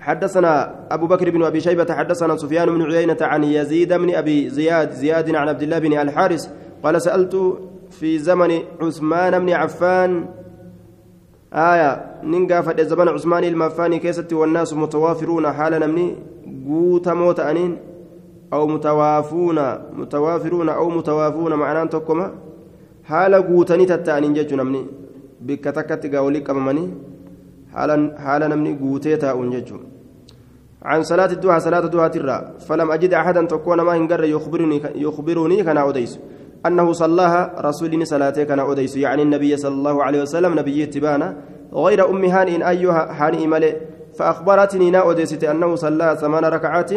حدثنا أبو بكر بن أبي شيبة حدثنا سفيان بن عيينة عن يزيد بن أبي زياد زياد عن عبد الله بن الحارث قال سألت في زمن عثمان بن عفان آية نينغا فد زمن عثمان المفاني كيست والناس متوافرون حال نمني قوت موت أنين أو متوافون متوافرون أو متوافون معناه تكما حال قوتني تتانين جج نمني بكتكت قولي كممني حال نمني قوتي تاؤن عن صلاة الدوحة صلاة الدوحة ترى فلم أجد أحدا تكون ما هنجر يخبرني يخبرني كان أوديس. أنه صلاها رسول صلاته كان أوديس يعني النبي صلى الله عليه وسلم نبي تبانا غير أم هانئ أيها هانئ ملئ. فأخبرتني نا أوديست أنه صلى ثمان ركعات.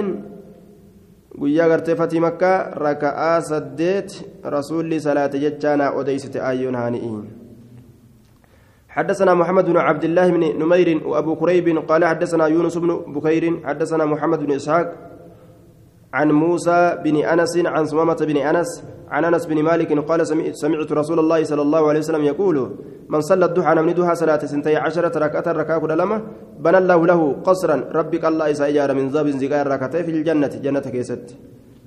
guyyaa gartee fatii makkaa raka'aa saddeet rasuulli salaate jechaana odeysite ayyoon haani'iin حدثنا محمد بن عبد الله بن نمير وأبو كريب قال حدثنا يونس بن بكير حدثنا محمد بن إسحاق عن موسى بن أنس عن سمامة بن أنس عن أنس بن مالك قال سمعت رسول الله صلى الله عليه وسلم يقول من صلى الضحى من دها صلاة سنتي عشرة ركعة ركعة لما بنى الله له قصرا ربك الله إسا من ذاب زقار ركعتين في الجنة جنة كيست.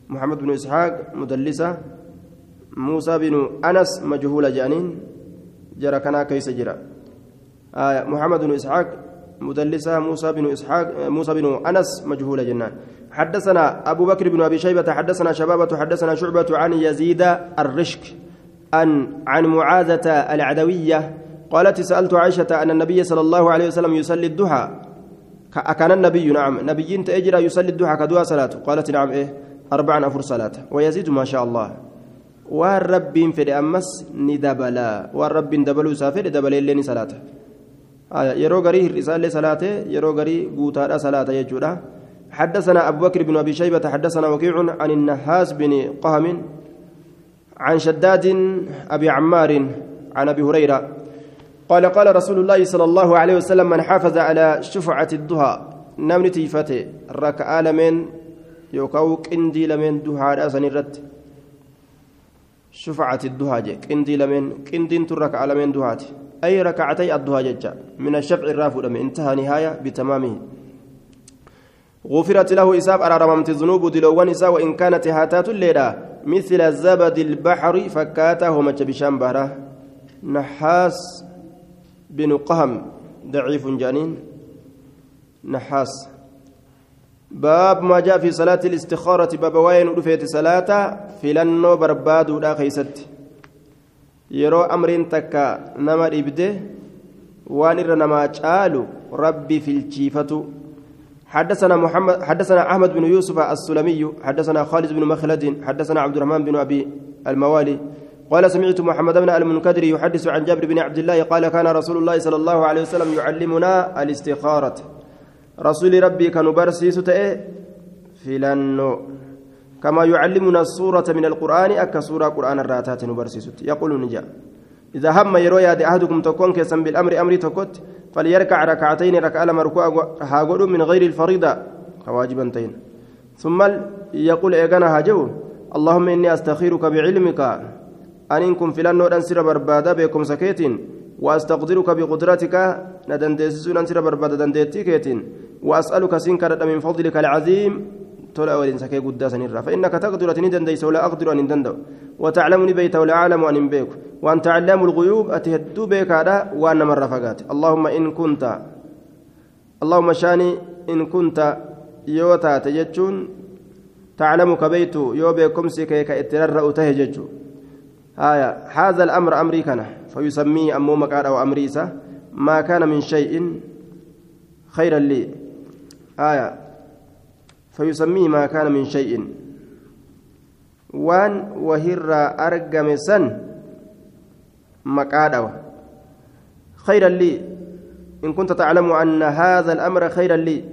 محمد بن إسحاق مدلسة موسى بن أنس مجهول جانين جرى كنا كيس جرى. آية محمد بن إسحاق مدلسة موسى بن إسحاق موسى بن أنس مجهول جنان. حدثنا أبو بكر بن أبي شيبة حدثنا شبابة حدثنا شعبة عن يزيد الرشك عن عن معاذة العدوية قالت سألت عائشة أن النبي صلى الله عليه وسلم يصلي الضحى. كان النبي نعم نبي تأجر يصلي الضحى كدوا صلاة. قالت نعم إيه أربعا أفر صلاة. ويزيد ما شاء الله. والرب في أمس ندبلا. والرب دبلوا سافر دبل اللين يرو غري الرسالة صلاة يرو غري قوتا صلاة يجودا حدثنا أبو بكر بن أبي شيبة حدثنا وكيع عن النحاس بن قهم عن شداد أبي عمار عن أبي هريرة. قال قال رسول الله صلى الله عليه وسلم من حافظ على شفعة الضحى نمن تيفته ركع لمن يوكاو قندي لمن دحى أسن الرد. شفعة الضحى قندي لمن قندين تركع لمن دحاتي أي ركعتي الضحى من الشفع الرافع انتهى نهاية بتمامه. غفرت له إساب أرارممت ذنوب دلوان إساء وإن كانت هاتات الليلة مثل زبد البحر فكاته مجبشان بهرة. نحاس بن قهم ضعيف جانين. نحاس. باب ما جاء في صلاة الاستخارة باب وين رفيت صلاة في لنو برباد ولا خيست. يرو أمر تكا نما إبده. وانر نما ربي في الشيفة حدثنا محمد حدثنا أحمد بن يوسف السلمي حدثنا خالد بن مخلد حدثنا عبد الرحمن بن أبي الموالي. قال سمعت محمد بن المنكدر يحدث عن جابر بن عبد الله قال كان رسول الله صلى الله عليه وسلم يعلمنا الاستخارة. رسول ربي كان في لنو كما يعلمنا السورة من القرآن أكا سورة قرآن الراتات نبرسيس يقول نجا. إذا هم يروي أحدكم تكون كسم بالأمر أمري تكت فليركع ركعتين ركع لما ركوع هاغدو من غير الفريضة. كواجبا تين ثم يقول إيغانا هاجو اللهم إني أستخيرك بعلمك أن إنكم فلان أنسر بربادا بكم سكيتين وأستقدرك بقدرتك ندندسسون أنسر بربادا دندتيكيتين وأسألك سنكرة من فضلك العظيم تولا ولين سكي قداسا نرى فإنك تقدر أن دنديس ولا أقدر أن دندو وتعلمني بيت ولا أعلم أن بيك وأنت علام الغيوب أتهدو بيك هذا وأنا مرة فقات. اللهم إن كنت اللهم شأني إن كنت يوتا تجتشون تعلم كبيت يو بيكم سكيك إترر تهججو آية هذا الأمر أمري كان. فيسميه أمو مكان أو أمريسة. ما كان من شيء خيرا لي. آية فيسميه ما كان من شيء وان وهر أرقم سن مقادو خيرا لي إن كنت تعلم أن هذا الأمر خيرا لي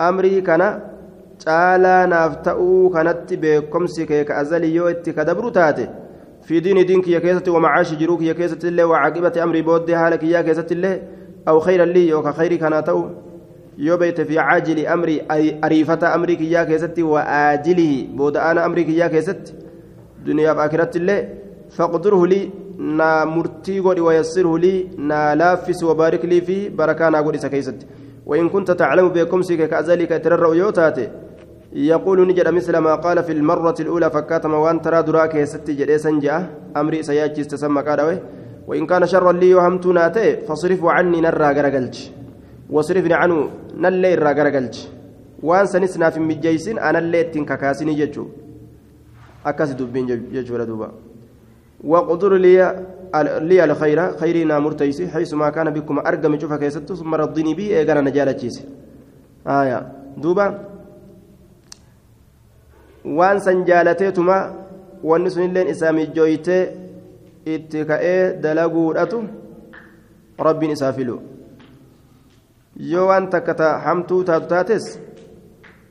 أمري كان kee ka azalii yoo itti kadabru taate fi diini diin kiyya keessatti wamacaashi jiruu kiyya keessatti illee wacaaqibati amrii booddee haala kiyyaa keessatti illee aw khayra lii yooka khayrii kanaa ta'u yoo beeyte fi caajili amrii ariifata amrii kiyyaa keessatti wa aajilihi booda'aana amrii kiyyaa keessatti duniyaaf akiratti illee faqdurhu lii naa murtii godhi wayassirhu lii naa laaffisi wabaarik lii fi barakaa naa godhi isa keessatti وإن كنت تعلم بكمسك كذلك ترى يوتاتي يقول نجد مثل ما قال في المرة الأولى فكاتم وأن ترى دراك ست جريسا جاء أمري سياجي استسمى قال وإن كان شرا لي وهمت ناتي فاصرفه عني نرى غرقلج واصرفني عنه نلي الرى غرقلج وان سنسنا في مجيسين أنا اللي تنككاسني ججو أكاس دبين ججو دوبا وقدر لي لي الخير خيرنا مرتيسي حيث ما كان بكم أرقم شوفا كيستو ثم ردني بي إيقانا نجالة آية دوبا وان سنجالتيتما wanni sunilleen isaa mijjooytee itti ka'ee dalaguudhatu rabbiin isaa filu. Yoo waan takka ta hamtuu taatu taates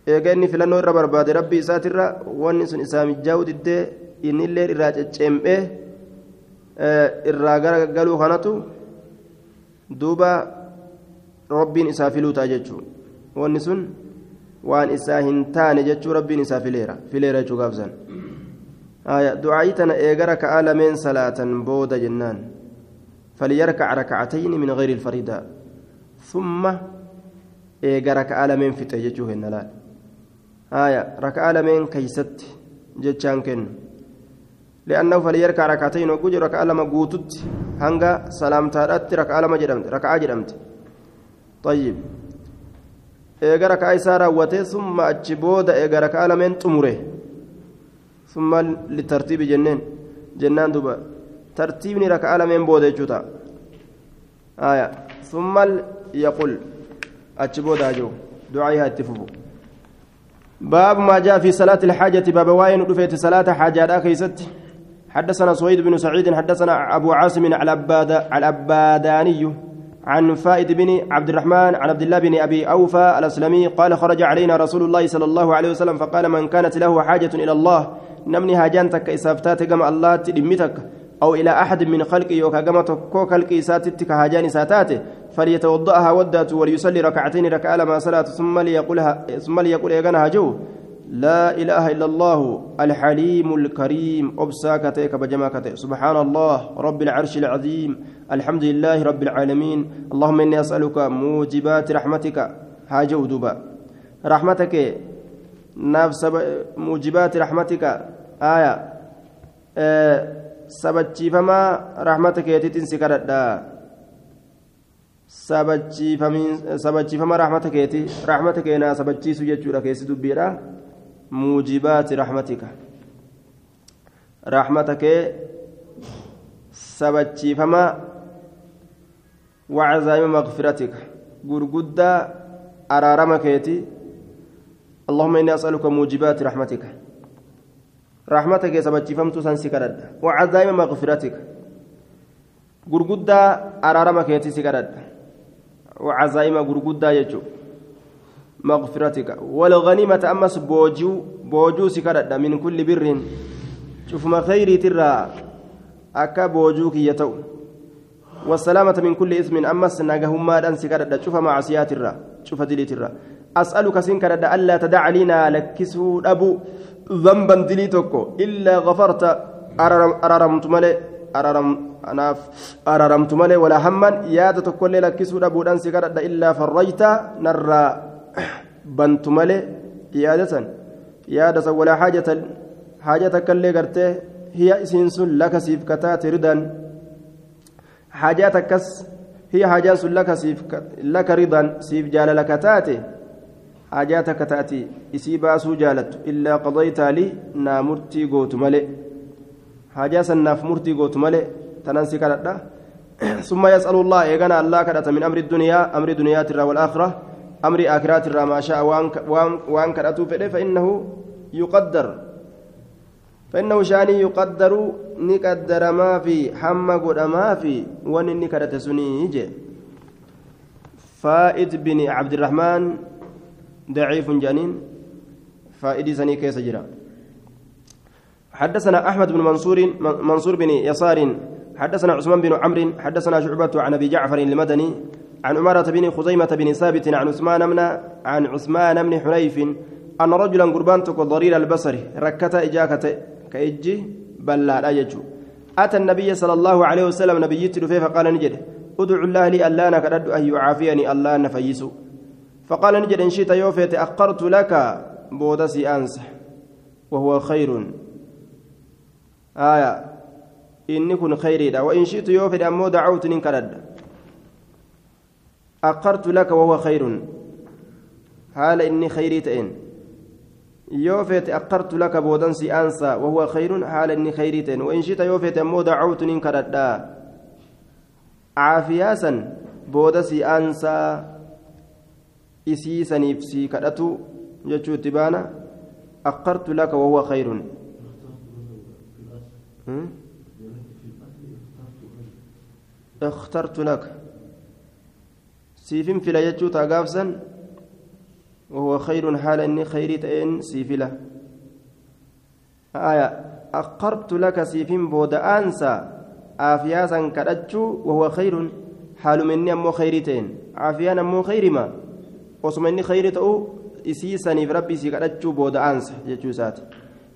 eega inni filannoo irra barbaade rabbii isaatirra wanni sun isaa mijjaa'uu diddee innillee irraa cecceemphee irraa gara galuu kanatu duuba rabbiin isaa filuu ta'a jechuun wanni sun waan isaa hin taane jechuu rabbiin isaa fileera fileera jechuu gaafsan. آية دعايتنا إيجرا كعالمين صلاة بودا جنان فليركع ركعتين من غير الفريدة ثم إيجرا كعالمين في تججوه النلال آية ركعالمين كيست جتشان كن لأنه فليركع ركعتين وقج ركع لما قوتت هنگا سلام تارت ركع لما جرمت ركع جرمت طيب إيجرا كايسارا وتي ثم أجبود إيجرا كعالمين تمره ثم للترتيب جنين جنان دوبا ترتيبني ركعة لمن بودا جوتا آية ثم يقول أتشبودا جو دعائها اتفقوا باب ما جاء في صلاة الحاجة باب واين رفيت صلاة حاجة كيست حدثنا سويد بن سعيد حدثنا أبو عاصم العباداني عن فائد بن عبد الرحمن عن عبد الله بن أبي أوفى الأسلمي قال خرج علينا رسول الله صلى الله عليه وسلم فقال من كانت له حاجة إلى الله isaaf taate gama allaatti dhimmi takka أو إلى أحد من خلقه يوكا كما تكو خلقه ساتتك هاجان ساتاته فليتوضأها ودأت وليصلي ركعتين ركعة لما صلاة ثم ليقولها ثم ليقول يغنها جو لا إله إلا الله الحليم الكريم. أبساكتك بجماكتك سبحان الله رب العرش العظيم الحمد لله رب العالمين اللهم إني أسألك موجبات رحمتك. هاجو دبا رحمتك نفس موجبات رحمتك آية أه sabachiifamaa rahmata keetiitiin si kadhadha sabachiifama rahmata keeti rahmata keenaa sabachiisu jechuudha keessi dubbiidha muujibaati rahmatika rahmata kee sabachiifama وعزائم مغفرتك غرغدا أرارم كيتي اللهم إني أسألك موجبات رحمتك رحمتك سبتشفمت سنسكرد وعزائم مغفرتك غرغدا أرارمك يتي سكرد وعزائم غرغدا يجو. مغفرتك. والغنيمة أمس بوجو بوجو سكرد من كل بر. شوف ما خيري ترى. أكا بوجوك يتو. والسلامة من كل إثم. أمس ناقهم ما دان سكرد. شوف معصيات الرا شوف دليت الرا أسألك سنكرد. ألا تدع لنا لكسه أبو. ذنبا دلي توكو. إلا غفرت. أررمت ملي أررم أناف أررمت ملي ولا هما ياد توكو لك كسود أبو دانسي إلا فرجت نرى بنت ملي يادة يادة ولا حاجة حاجتك اللي قرته هي إسنس لك سيف كتات ردا حاجاتك هي حاجات لك سيف لك رضا سيف جال لك تاتي حاجاتك تأتي إسي باسو جالت إلا قضيت لي نامرتي قوت ملئ حاجة سناف مرتي قوت ملئ تننسي كرتا ثم يسأل الله إيغانا الله كرت من أمر الدنيا أمر دنيا ترى والآخرة أمر آخرات ترى ما شاء وان كرتو فإنه يقدر. فإنه شأني يقدر نقدر ما في حم قد ما في ون نكرت سنيج فائد بن عبد الرحمن ضعيف جانين فائدي سني كيس جرا. حدثنا أحمد بن منصور منصور بن يسار حدثنا عثمان بن عمرو حدثنا شعبة عن أبي جعفر المدني عن عمارة بن خزيمة بن ثابت عن عثمان بن عن عثمان بن حنيف أن رجلا قربان ضرير البصر ركت إجاكة كإجي بلا لا يجو. أتى النبي صلى الله عليه وسلم نبيت فقال نجد ادعو الله لي ألا نكرد أن يعافيني ألا نفيسه فقال نجد إن شئت يوفيت أقرت لك بودسي أنس وهو خير. آية. Inni kun khayriidha wa in shi'tu yoo fedhe ammoo dacawtu nin kadhadha akkartu laka wahuwa khayrun haala inni khayrii ta'een yoo feete akkartu laka boodan si aansa wahuwa khayrun haala inni khayrii ta'een wa in shi'ta yoo feete ammoo dacawtu nin kadhadha caafiyaasan booda si aansaa isii saniif si kadhatu jechuu itti baana akkartu laka wahuwa khayrun اخترت لك. سيفين فلا يجو تاغافسا وهو خير حال إني خيري تئن سيفلا. آية أقرت لك سيفين بود أنسى آفياسا كدتشو وهو خير حال مني أمو خيري تئن عافيان أمو خير ما؟ وصمني خير تأو سيكدتشو بود أنسى يجو ساتي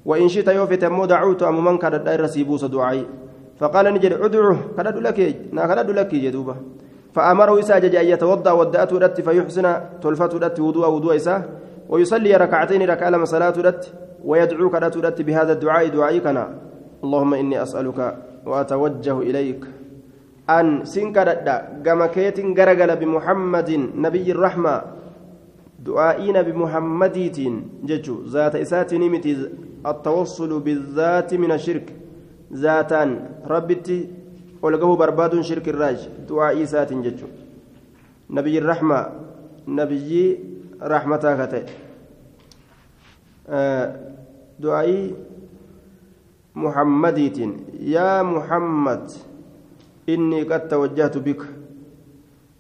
وإن شئت يوفت أمو دعوت أمو من كدت رسيبوس دعائي. فقال نجد ادعوه كدد لك نا كدد لك جدوبه فأمره إساء أن يتوضأ ودأت ودت فيحسن تلفت ودت وضوء وضوء إساء ويصلي ركعتين ركع لما صلاة ودت ويدعو كدت ودت بهذا الدعاء دعائكنا اللهم إني أسألك وأتوجه إليك أن سنكرد كما كيت غرغل بمحمد نبي الرحمة دعائنا بمحمديتين ججو ذات إسات نمت التوصل بالذات من الشرك. ذاتان ربتي ولقه برباد شرك الراج. دعاء إيسات ججو نبي الرحمة. نبي رحمتك آه دعائي محمديت. يا محمد إني قد توجهت بك.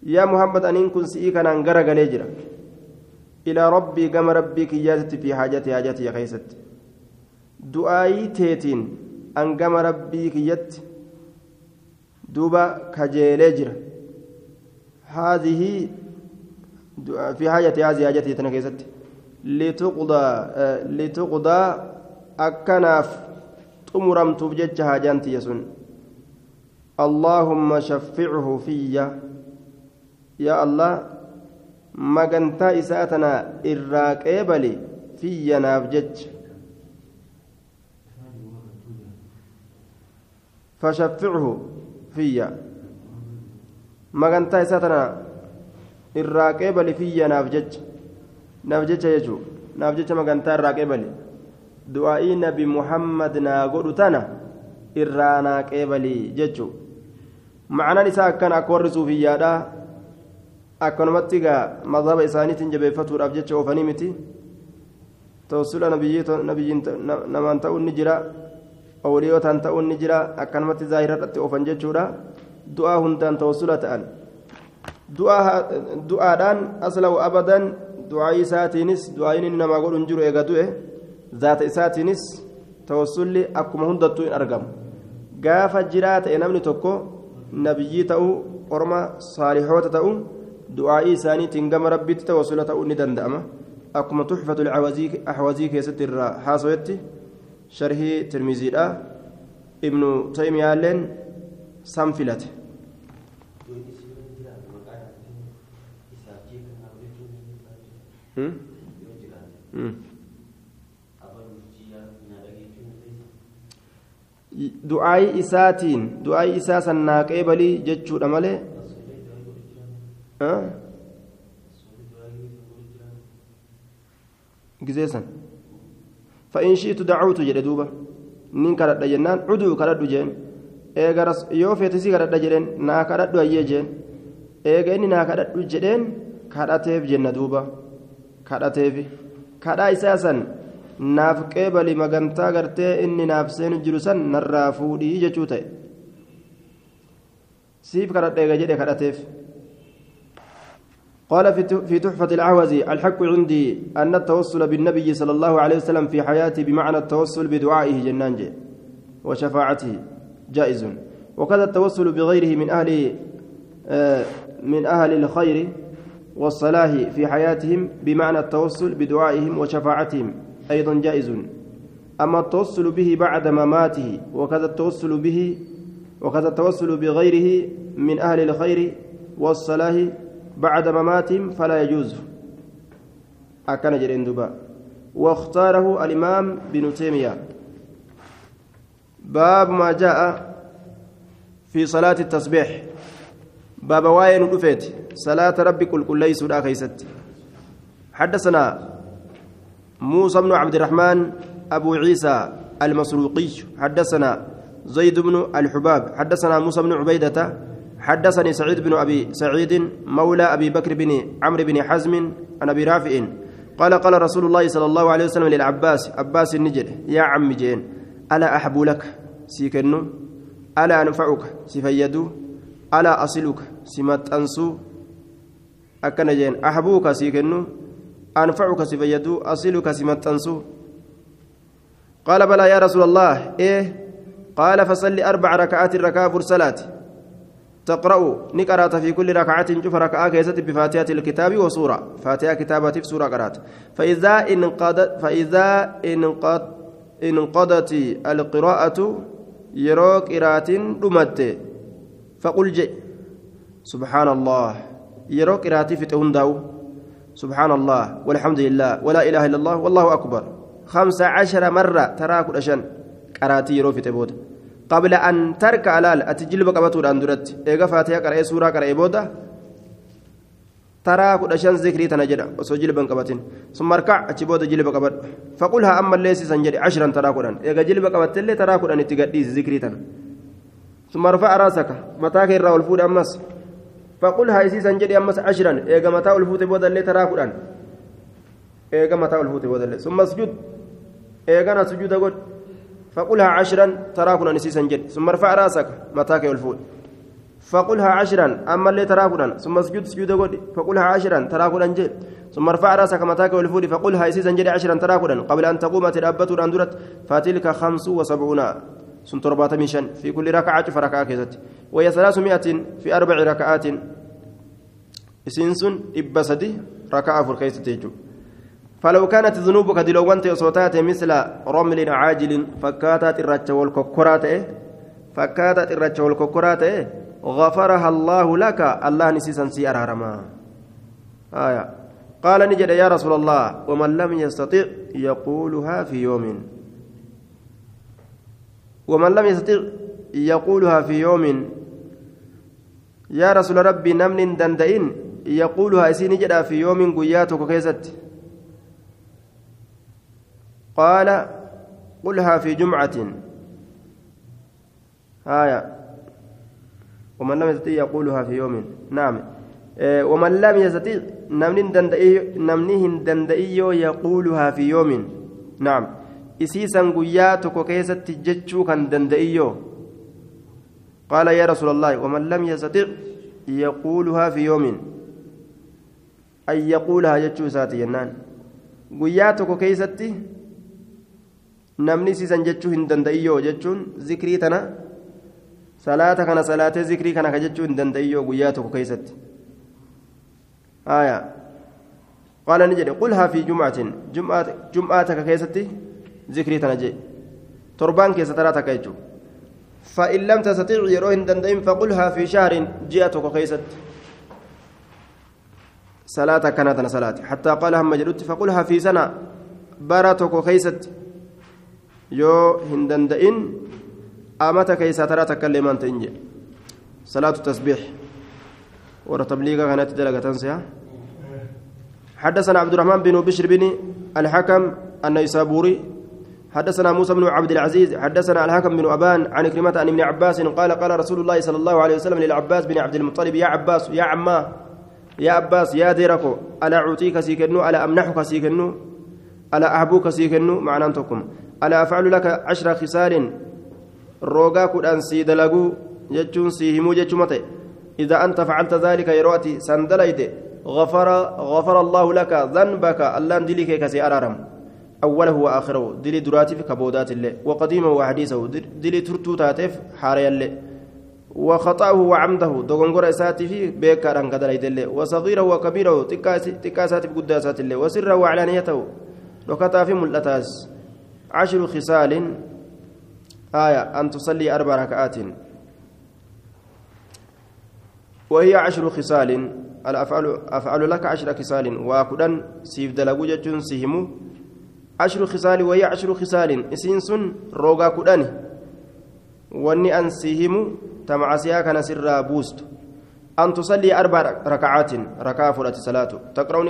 يا محمد أن كن سئيك أن أنقرق ليجرا إلى ربي كما ربي كياتي في حاجتي حاجتي يا خيست. دعائي تيتين. an gama rabbii kiyyatti duuba kajeelee jira haadhihi fi haajati haadhihi haajati tana keessatti lituqdaa akkanaaf xumuramtuuf jecha haajaan tiyya sun allaahumma shaffichu fiyya yaa allah magantaa isaa tana irraa qeebali fiyya naaf jecha فشفعه فيا. مغنتا إساتنا الراقبل فيا نافجج نافجج يجو. نافجج مغنتا الراقبل دعائي نبي محمد ناقود تنا الرانا قبلي ججو. معنى نساء كان أكور صوفيا دا. akkanumatti egaa mazhaba isaaniitiin jabeeffatuudhaaf jecha oofanii miti tawassula nabiyyiin namaan ta'uun ni jira awliyootaan ta'uun ni jira akkanumatti zaahirarratti oofan jechuudha du'aa hundaan tawassula ta'an du'aadhaan aslawu abadan du'aa isaatiinis du'aa inni namaa godhu hin jiru eega du'e zaata isaatiinis tawassulli akkuma hundattuu hin argamu gaafa jiraa ta'e namni tokko nabiyyii ta'uu orma saalihoota ta'uu du'aa'ii isaaniitiin gama rabbitti tawassula ta'uu ni danda'ama akkuma tuxfatul ahwazii keessatti irraa haasoyetti sharhii tirmiziidha ibnu taymiyaalleen san filate du'aayi isaatiin du'aayi isaa sannaaqee balii jechuudha malee gizeesan فإن شئت دعوت جل دوبا نين كرد جنان عدو كرد جن. إيجا يو فيتسي كرد جرين نا كرد أيه جن. إيجا إني نا كرد جرين كرتيف جنة دوبا كرتيف كرا إساسا naaf qeebali magantaa gartee inni naaf seenu jiru san narraa fuudhii jechuu ta'e siif kadhadheega jedhe kadhateef قال في تحفة العوزي الحق عندي أن التوسل بالنبي صلى الله عليه وسلم في حياته بمعنى التوسل بدعائه جنانج وشفاعته جائز. وكذا التوسل بغيره من أهل من أهل الخير والصلاح في حياتهم بمعنى التوسل بدعائهم وشفاعتهم أيضا جائز. أما التوسل به بعد مماته وكذا التوسل به وكذا التوسل بغيره من أهل الخير والصلاح بعد مماتهم فلا يجوز. أكن جرين دبا واختاره الإمام بن تيمية. باب ما جاء في صلاة التسبيح. باب واين رفيت صلاة ربي قل قل ليس كيست حدثنا موسى بن عبد الرحمن أبو عيسى المسروقي. حدثنا زيد بن الحباب. حدثنا موسى بن عبيدة حدثني سعيد بن أبي سعيد مولى أبي بكر بن عمرو بن حزم عن أبي رافع قال قال رسول الله صلى الله عليه وسلم للعباس عباس النجر يا عم جين ألا أحب لك؟ سيكنو ألا أنفعك؟ سفيدو ألا أصلك؟ سمت أنسو أكن جين أحبوك؟ سيكنو أنفعك؟ سفيدو أصلك؟ سمت أنسو قال بلى يا رسول الله إيه؟ قال فصل أربع ركعات ركعة صلاة تقرأ نقرأت في كل ركعة شوف ركعة كيست بفاتحة الكتاب وسورة. فاتحة كتابة في سورة قرأت. فإذا انقضت فإذا انقض انقضت القراءة يرو قراءة دمت. فقل جئ. سبحان الله يرو قراءة في تهنداو سبحان الله والحمد لله. ولا إله إلا الله. والله أكبر. خمس عشر مرة تراك الأشن قراتي يرو في تبود قبل أن ترك ألال أتجلب قبطو الأندرت إيغا فاتحة قرأي سورة قرأي بودا ترى كل شان ذكري تنجد وسجل بن قبتين ثم اركع أتبود جلب قبط فقلها أما ليس سنجري عشرا ترى كلان إيغا جلب قبت اللي ترى كلان اتقديس ذكري تن ثم ارفع راسك متاك الرا والفود أمس فقلها إسي سنجري أمس عشرا إيغا متى والفود بود اللي ترى كلان إيغا متى والفود بود اللي ثم اسجد إيغا سجود قد فقلها عشرا تراكنا نسيسا جد ثم ارفع رأسك متاك والفول فقلها عشرا أما اللي تراكنا ثم اسجد سجود قد. فقلها عشرا تراكنا جد ثم ارفع رأسك متاك والفول فقلها يسيسا جد عشرا تراكنا قبل أن تقوم تلابت أندرت فتلك خمس وسبعون. سن تربات ميشان في كل ركعة فركعة كذت وهي ثلاثمائة في أربع ركعات. إسنسن إبسدي ركعة فركيسة تيجو فلو كانت ذنوبك دلوانت صوتات مثل رمل عاجل فكاتت الرجة والككرات فكاتت الرجة والككرات غفرها الله لك. الله نسيسا سي أرارما آية. قال نجد يا رسول الله ومن لم يستطع يقولها في يوم. ومن لم يستطع يقولها في يوم. يا رسول ربي نمن دندئن يقولها إسي جدا في يوم قياتك كيست. قال قلها في جمعة. آية. ومن لم يستطيع يقولها في يوم. نعم. إيه ومن لم يستطيع نمنه دندئي يقولها في يوم. نعم. إسيسا قياتك كيست جتشو كان قال يا رسول الله ومن لم يستطيع يقولها في يوم. أي يقولها جتشو ساتي جنان. قياتك كيستي namni siisan jechuu hin danda'iyyoo jechuun zikrii tana salaata kana salaatee zikrii kana ka jechuu hin danda'iyyoo guyyaa tokko keessatti aayaa qaala ni jedhe qulhaa fi jum'atin jum'aa takka keessatti zikrii tana jee torbaan keessa taraa takka jechuudha فإن لم تستطيع يروهن دندئن فقلها في شهر جئتك كيست صلاة كانت صلاة حتى قالها مجدت فقلها في سنة براتك كيست yoo hin danda'in amata keeysaa taraa takka illee maan ta'in jedhe. Salaatu tasbiix. Warra tabliiga kanatti dalagatan seha حدثنا عبد الرحمن بن بشر بن الحكم النيسابوري حدثنا موسى بن عبد العزيز حدثنا الحكم بن أبان عن كلمة عن ابن عباس قال قال رسول الله صلى الله عليه وسلم للعباس بن عبد المطلب يا عباس يا عما يا عباس يا ديركو ألا أعطيك سيكنو ألا أمنحك سيكنو ألا أحبوك سيكنو معناتكم ألا أفعل لك عشر خسال روغا كدان سي دلغو جچون سي همو جچمته إذا أنت فعلت ذلك يروتي سندليت. غفر غفر الله لك ذنبك. الله دليك كسي أرارم. أوله وآخره دلي دراتي في كبودات الله وقديمه وحديثه دلي ترتو تاتف حاري الله وخطأه وعمده. دوغنغور إساتي في بيكا رنقدليت الله وصغيره وكبيره. تكاسات بقداسات الله وسره وعلانيته. لكتا في ملتاز. عشر خصال آية أن تصلي أربع ركعات. وهي عشر خصال الأفعال أفعل لك عشر خصال. وكدن سيف دلقو جتون سيهمو. عشر خصال وهي عشر خصال. إسينسون روغا كدن. واني أن سيهمو تمعسيا كان سرا بوست. أن تصلي أربع ركعات ركعة فرات صلاة. تقرأ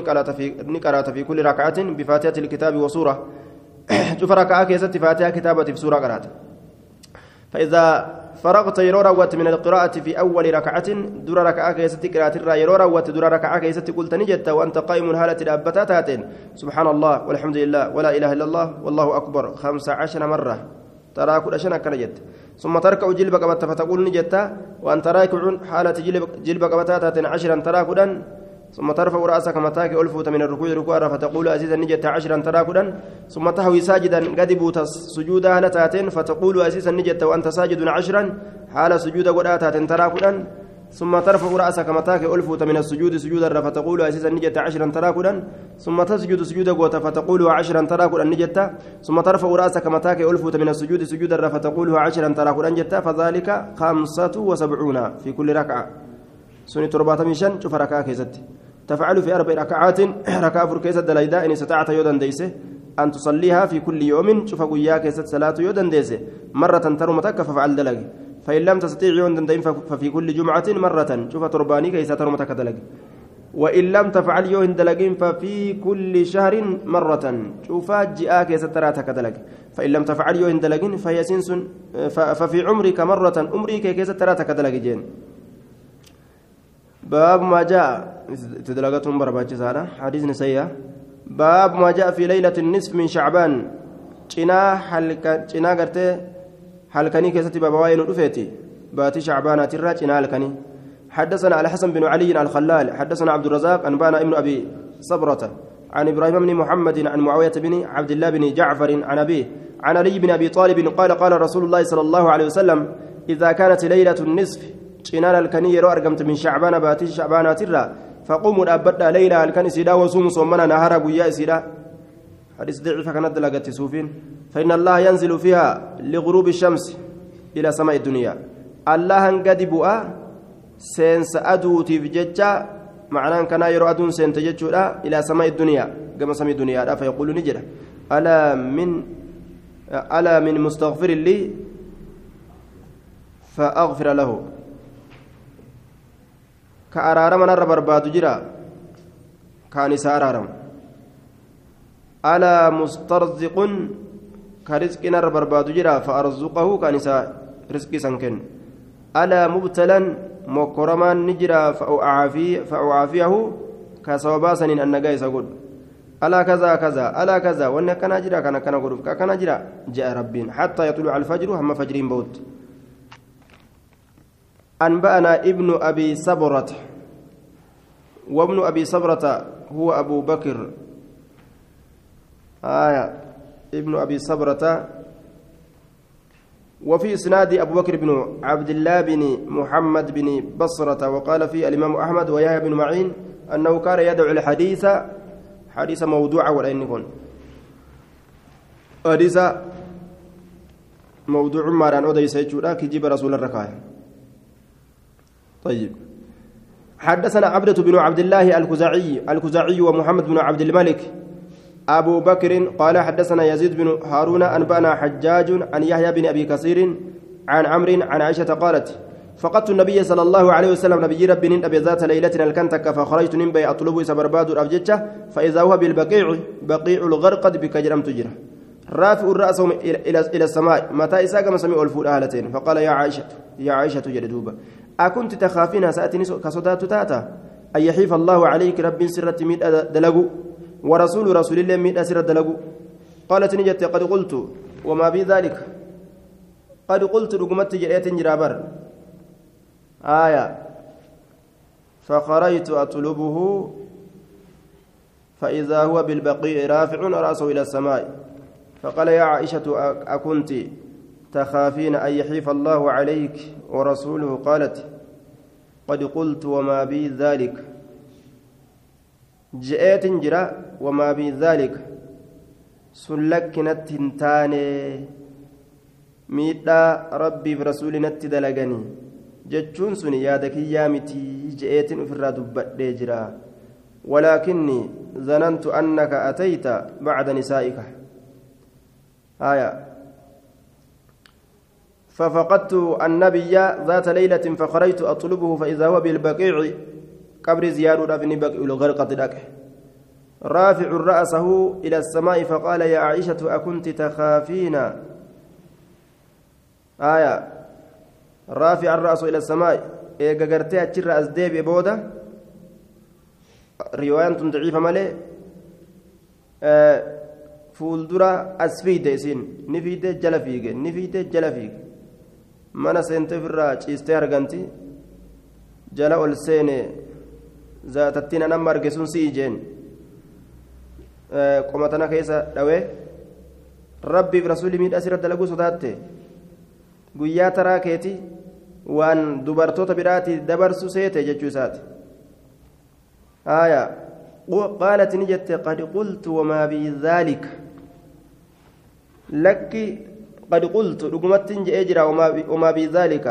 نقرأت في كل ركعة بفاتحة الكتاب وسورة. شوف ركعة كيست فاتحة كتابة في سورة قرأت. فإذا فرغت يرو روت من القراءة في أول ركعة در ركعة كيست قراءة الرا يرو روت در ركعة كيست قلت نجت وأنت قائم هالة الأبتات سبحان الله والحمد لله ولا إله إلا الله والله أكبر. خمس عشر مرة. ترى كل شيء كان جد ثم تركع جلبك فتقول نجت وأنت راكع حالة جلبك بتاتا عشرا ترى ثم ترفع رأسك متاك ألفوت من الركوع ركوعا فتقول أزيزا نجت عشرا تراكدا ثم تهوي ساجدا قد بوت سجودا هلتاتين فتقول أزيزا نجت وأنت ساجد عشرا حال سجود قداتات تراكدا ثم ترفع رأسك متاك ألفوت من السجود سجودا فتقول أزيزا نجت عشرا تراكدا ثم تسجد سجود قوت فتقول عشرا تراكدا نجت ثم ترفع رأسك متاك ألفوت من السجود سجودا فتقول عشرا تراكدا نجت فذلك خمسة وسبعون في كل ركعة. سنة ترباتمي شن شوف ركعة كيزت تفعل في أربع ركعات ركعة فركيسة دليدا إن استطعت يودن ديسه. أن تصليها في كل يوم شوف قويا كيسة صلاة يودن ديسه. مرة ترى متك ففعل دلق. فإن لم تستطيع يودن دين ففي كل جمعة مرة. شوف ترباني كيسة ترى متك دلق. وإن لم تفعل يوهن دلقين ففي كل شهر مرة. شوف جاء كيسة ترى تكدلق فإن لم تفعل يوهن دلقين فهي سنس ففي عمرك مرة. عمري كيسة ترى تكدلق جين. باب ما جاء. تدلقتهم برباتش سارة حديث نسيا باب ما جاء في ليلة النصف من شعبان. جنا حلقة جنا قرتي حلقني كيستي بابا وين رفيتي. باتي شعبان ترى جنا حلقني حدثنا على حسن بن علي الخلال. حدثنا عبد الرزاق أنبانا ابن أبي صبرة. عن إبراهيم بن محمد عن معاوية بن عبد الله بن جعفر عن أبيه. عن علي بن أبي طالب قال قال رسول الله صلى الله عليه وسلم إذا كانت ليلة النصف cinaan halkanii yeroo argamte min shacbaana baatii shacbaanaatirraa فقوموا أبدا ليلة الكن سيدا وصوموا صومنا نهار بويا سيدا. حديث ضعيف كانت لقت سوفين فإن الله ينزل فيها لغروب الشمس إلى سماء الدنيا. الله قد بؤا سينس أدوتي في ججة معناه كان يرى أدون سينت إلى سماء الدنيا. كما سماء الدنيا فيقول نجرة ألا من ألا من مستغفر لي فأغفر له. Ka araarama narra barbaadu jira kaan isa araaramu alaa mustarziqun ka rizqi narra barbaadu jira fa'arzuqahu kaan isa rizqi san kennu alaa mubtalan mokkoramaan ni jira fa'ucaafiyahu ka sababaa saniin annagaa isa godhu kazaa kazaa alaa kazaa wanni akkanaa jira kan akkana godhuuf ka akkana jira je'a rabbiin hattaa yaxluca alfajru hamma fajriin ba'utti أنبأنا ابن أبي صبرة وابن أبي صبرة هو أبو بكر. آية ابن أبي صبرة وفي إسناد أبو بكر بن عبد الله بن محمد بن بصرة وقال فيه الإمام أحمد ويحيى بن معين أنه كان يدعو الحديث حديث موضوع ولا يكون. حديث موضوع ماران أوديس يجورا كجيب رسول الركاية طيب. حدثنا عبدة بن عبد الله الكزاعي الكزاعي ومحمد بن عبد الملك. أبو بكر قال حدثنا يزيد بن هارون أنبأنا حجاج عن يحيى بن أبي كثير عن عمرو عن عائشة قالت فقدت النبي صلى الله عليه وسلم نبي ربي أبي ذات ليلة الكنتك فخرجت نبي أطلب سبرباد الأبجتة فإذا هو بالبقيع بقيع الغرقد بكجرم تجرى رافع الرأس إلى السماء متى إساق مسمي ألفون آلتين فقال يا عائشة يا عائشة جلدوبة أكنت تخافين سأتني كصدات تاتا؟ أن يحيف الله عليك رب سرة ميد دلقو ورسول رسول الله ميد سرة دلقو قالت نجت قد قلت وما بي ذلك؟ قد قلت رقمت جريت جرابر. آية. فخرجت أطلبه فإذا هو بالبقيع رافع رأسه إلى السماء. فقال يا عائشة أكنت؟ تخافين أن يحيف الله عليك ورسوله قالت قد قلت وما بي ذلك جئت جرا وما بي ذلك سلك نتنتاني rabbiif rasuuli natti dalaganii jechuun sun yaada kiyyaa mitii je'eetin ofirraa dubbadhee jira walaakinni zanantu annaka atayta bacda nisaa'ika haya ففقدت النبي ذات ليلة فخرجت أطلبه فإذا هو بالبقيع قبر زياد بن بقيع الغرقة داك. رافع رأسه إلى السماء فقال يا عائشة أكنت تخافين؟ آية. رافع الرأس إلى السماء. إيجا قرتي أتشر أزديب بودا. رواية ضعيفة مالي. آه fuuldura as fiide isin ni fiide mana seente ofirraa ciistee arganti jala ol seene zaatattiin anamma arge sun si ijeen qomatana keessa dhawee rabbiif rasuuli miidhaa sirra dalaguu sodaatte guyyaa taraa keeti waan dubartoota biraati dabarsu seete jechuu isaati aayaa قالت نجت قد قلت وما بي ذلك لك قد قلت رقمت اجرا وما بي ذلك.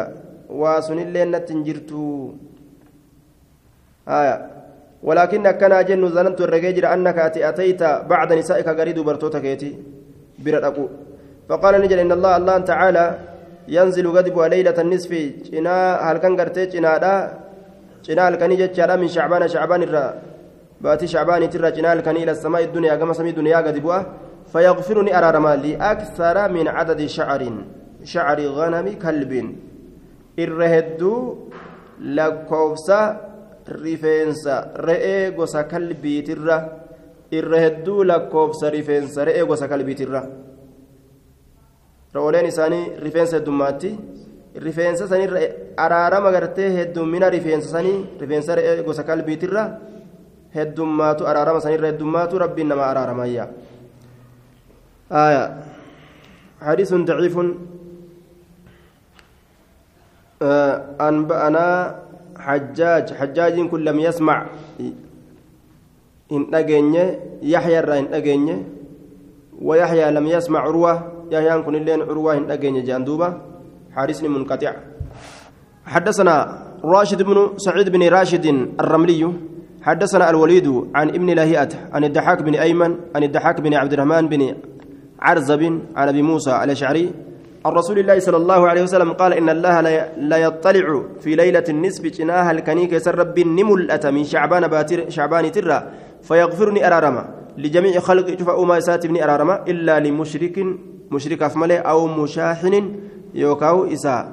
واسن اللي نتنجرت آية. ولكن كان جن ظننت الرجيجر أنك أتيت بعد نسائك قريد برتوتك يتي برد فقال نجل إن الله الله تعالى ينزل غضب ليلة النصف. جنا هل كان قرتي؟ جنا جنا هل كان من شعبان شعبان الرّ باتي شعبان ترى جنال كان إلى السماء الدنيا كما سمي الدنيا قد بوا فيغفرني أرارما لي أكثر من عدد شعر شعر غنم كلب الرهدو لكوفسا ريفينسا رئي غوسا كلبي ترى الرهدو لكوفسا ريفينسا رئي غوسا كلبي ترى رولين إساني ريفينسا دماتي rifeensa sanirra araarama gartee heddummina rifeensa sanii rifeensa gosa kalbiitirra heddummaatu araarama sanirra heddummaatu rabbiin nama araaramayya آية. حديث ضعيف. آه أنبأنا حجاج حجاج كن لم يسمع. إن أجنة يحيى إن أجنة ويحيى لم يسمع عروة. يحيى كن اللين عروة إن أجنة جاندوبة حارس منقطع. حدثنا راشد بن سعيد بن راشد الرملي. حدثنا الوليد عن ابن لهيئة عن الدحاك بن أيمن عن الدحاك بن عبد الرحمن بن عرزب عن أبي موسى الأشعري. عن رسول الله صلى الله عليه وسلم قال إن الله لا يطلع في ليلة النصف جناها الكنيك يسر رب نملأة من شعبان باتر شعبان ترى فيغفرني أرارما لجميع خلق شفاء ما يساتبني أرارما إلا لمشرك مشرك أفمله أو مشاحن يوكاو إساء.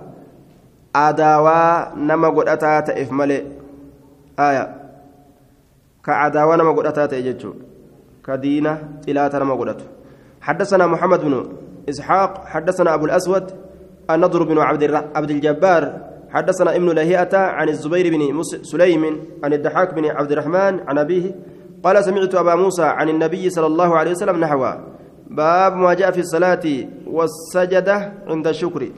أداوا نما قد أتات إفمله آية. كعداوة نما قد أتات إججو كدينة تلاتة نما قد حدثنا محمد بن إسحاق حدثنا أبو الأسود النضر بن عبد عبد الجبار حدثنا ابن لهيئة عن الزبير بن سليم عن الدحاك بن عبد الرحمن عن أبيه قال سمعت أبا موسى عن النبي صلى الله عليه وسلم نحوه باب ما جاء في الصلاة والسجدة عند الشكر.